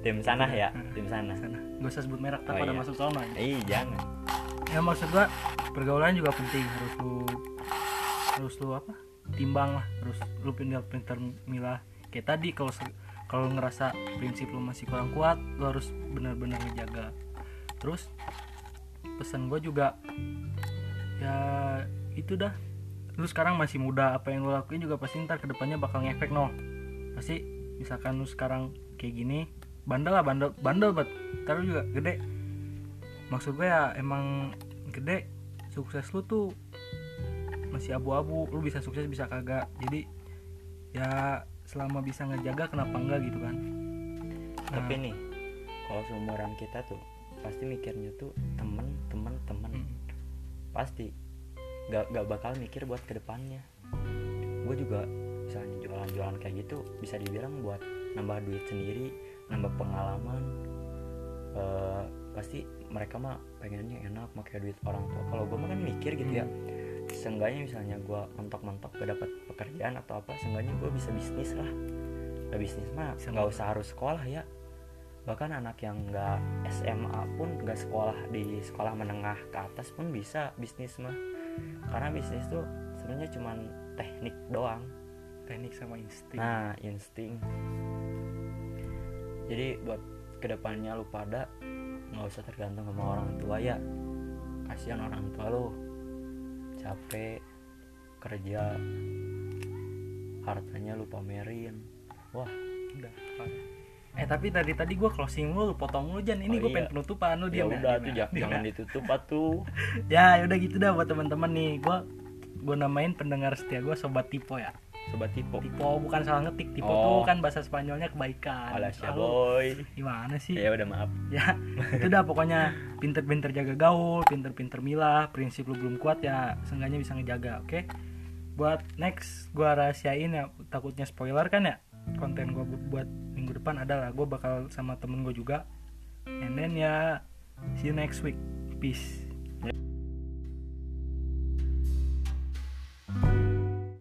tim sana ya? Tim sana sana gak usah sebut merek tak Oh, pada iya. masuk sono ya. Ih jangan. Ya maksud gua pergaulan juga penting. Harus lu harus lu apa? Timbang lah. Harus lu pindah pinter milah. Kayak tadi kalau kalau ngerasa prinsip lu masih kurang kuat lu harus benar-benar ngejaga terus pesan gua juga ya itu dah. Lu sekarang masih muda apa yang lu lakuin juga pasti ntar ke depannya bakal ngefek no. Pasti misalkan lu sekarang kayak gini bandel lah bandel bandel banget. Ntar lu juga gede. Maksud gue ya emang gede sukses lu tuh masih abu-abu. Lu bisa sukses bisa kagak. Jadi ya selama bisa ngejaga kenapa enggak gitu kan? Tapi nih kalau seumuran kita tuh pasti mikirnya tuh temen temen temen. Hmm. pasti. Gak, gak bakal mikir buat ke depannya gue juga misalnya jualan-jualan kayak gitu bisa dibilang buat nambah duit sendiri nambah pengalaman. Eh, pasti mereka mah pengennya enak pakai duit orang tua. Kalau gue mah kan mikir gitu ya seenggaknya misalnya gue mentok-mentok gak dapat pekerjaan atau apa seenggaknya gue bisa bisnis lah. Nah, bisnis mah nggak usah harus sekolah ya bahkan anak yang nggak SMA pun nggak sekolah di sekolah menengah ke atas pun bisa bisnis mah. Karena bisnis tuh sebenarnya cuman teknik doang. Teknik sama insting. Nah insting. Jadi buat ke depannya lu pada nggak usah tergantung sama orang tua ya. Kasihan orang tua lu. Capek kerja hartanya lu pamerin. Wah. Udah eh tapi tadi tadi gue closing lu lu potong lu Jan. Ini Oh, gue iya. pengen penutupan lu ya diam udah diam tuh ya, jangan, diam jangan ya. ditutup atuh. Ya udah gitu dah buat teman-teman nih. Gue gue namain pendengar setia gue sobat tipe ya. Sobat tipe tipe bukan salah ngetik. Tipe Oh. tuh kan bahasa Spanyolnya kebaikan. Alas ya Lalu, boy. Gimana sih? Ya udah maaf. Ya itu dah pokoknya. Pinter-pinter jaga gaul pinter-pinter milah prinsip lu belum kuat ya seenggaknya bisa ngejaga oke? Buat next gua rahasiain ya takutnya spoiler kan ya konten gue buat minggu depan adalah gue bakal sama temen gue juga. And then ya see you next week. Peace. thank you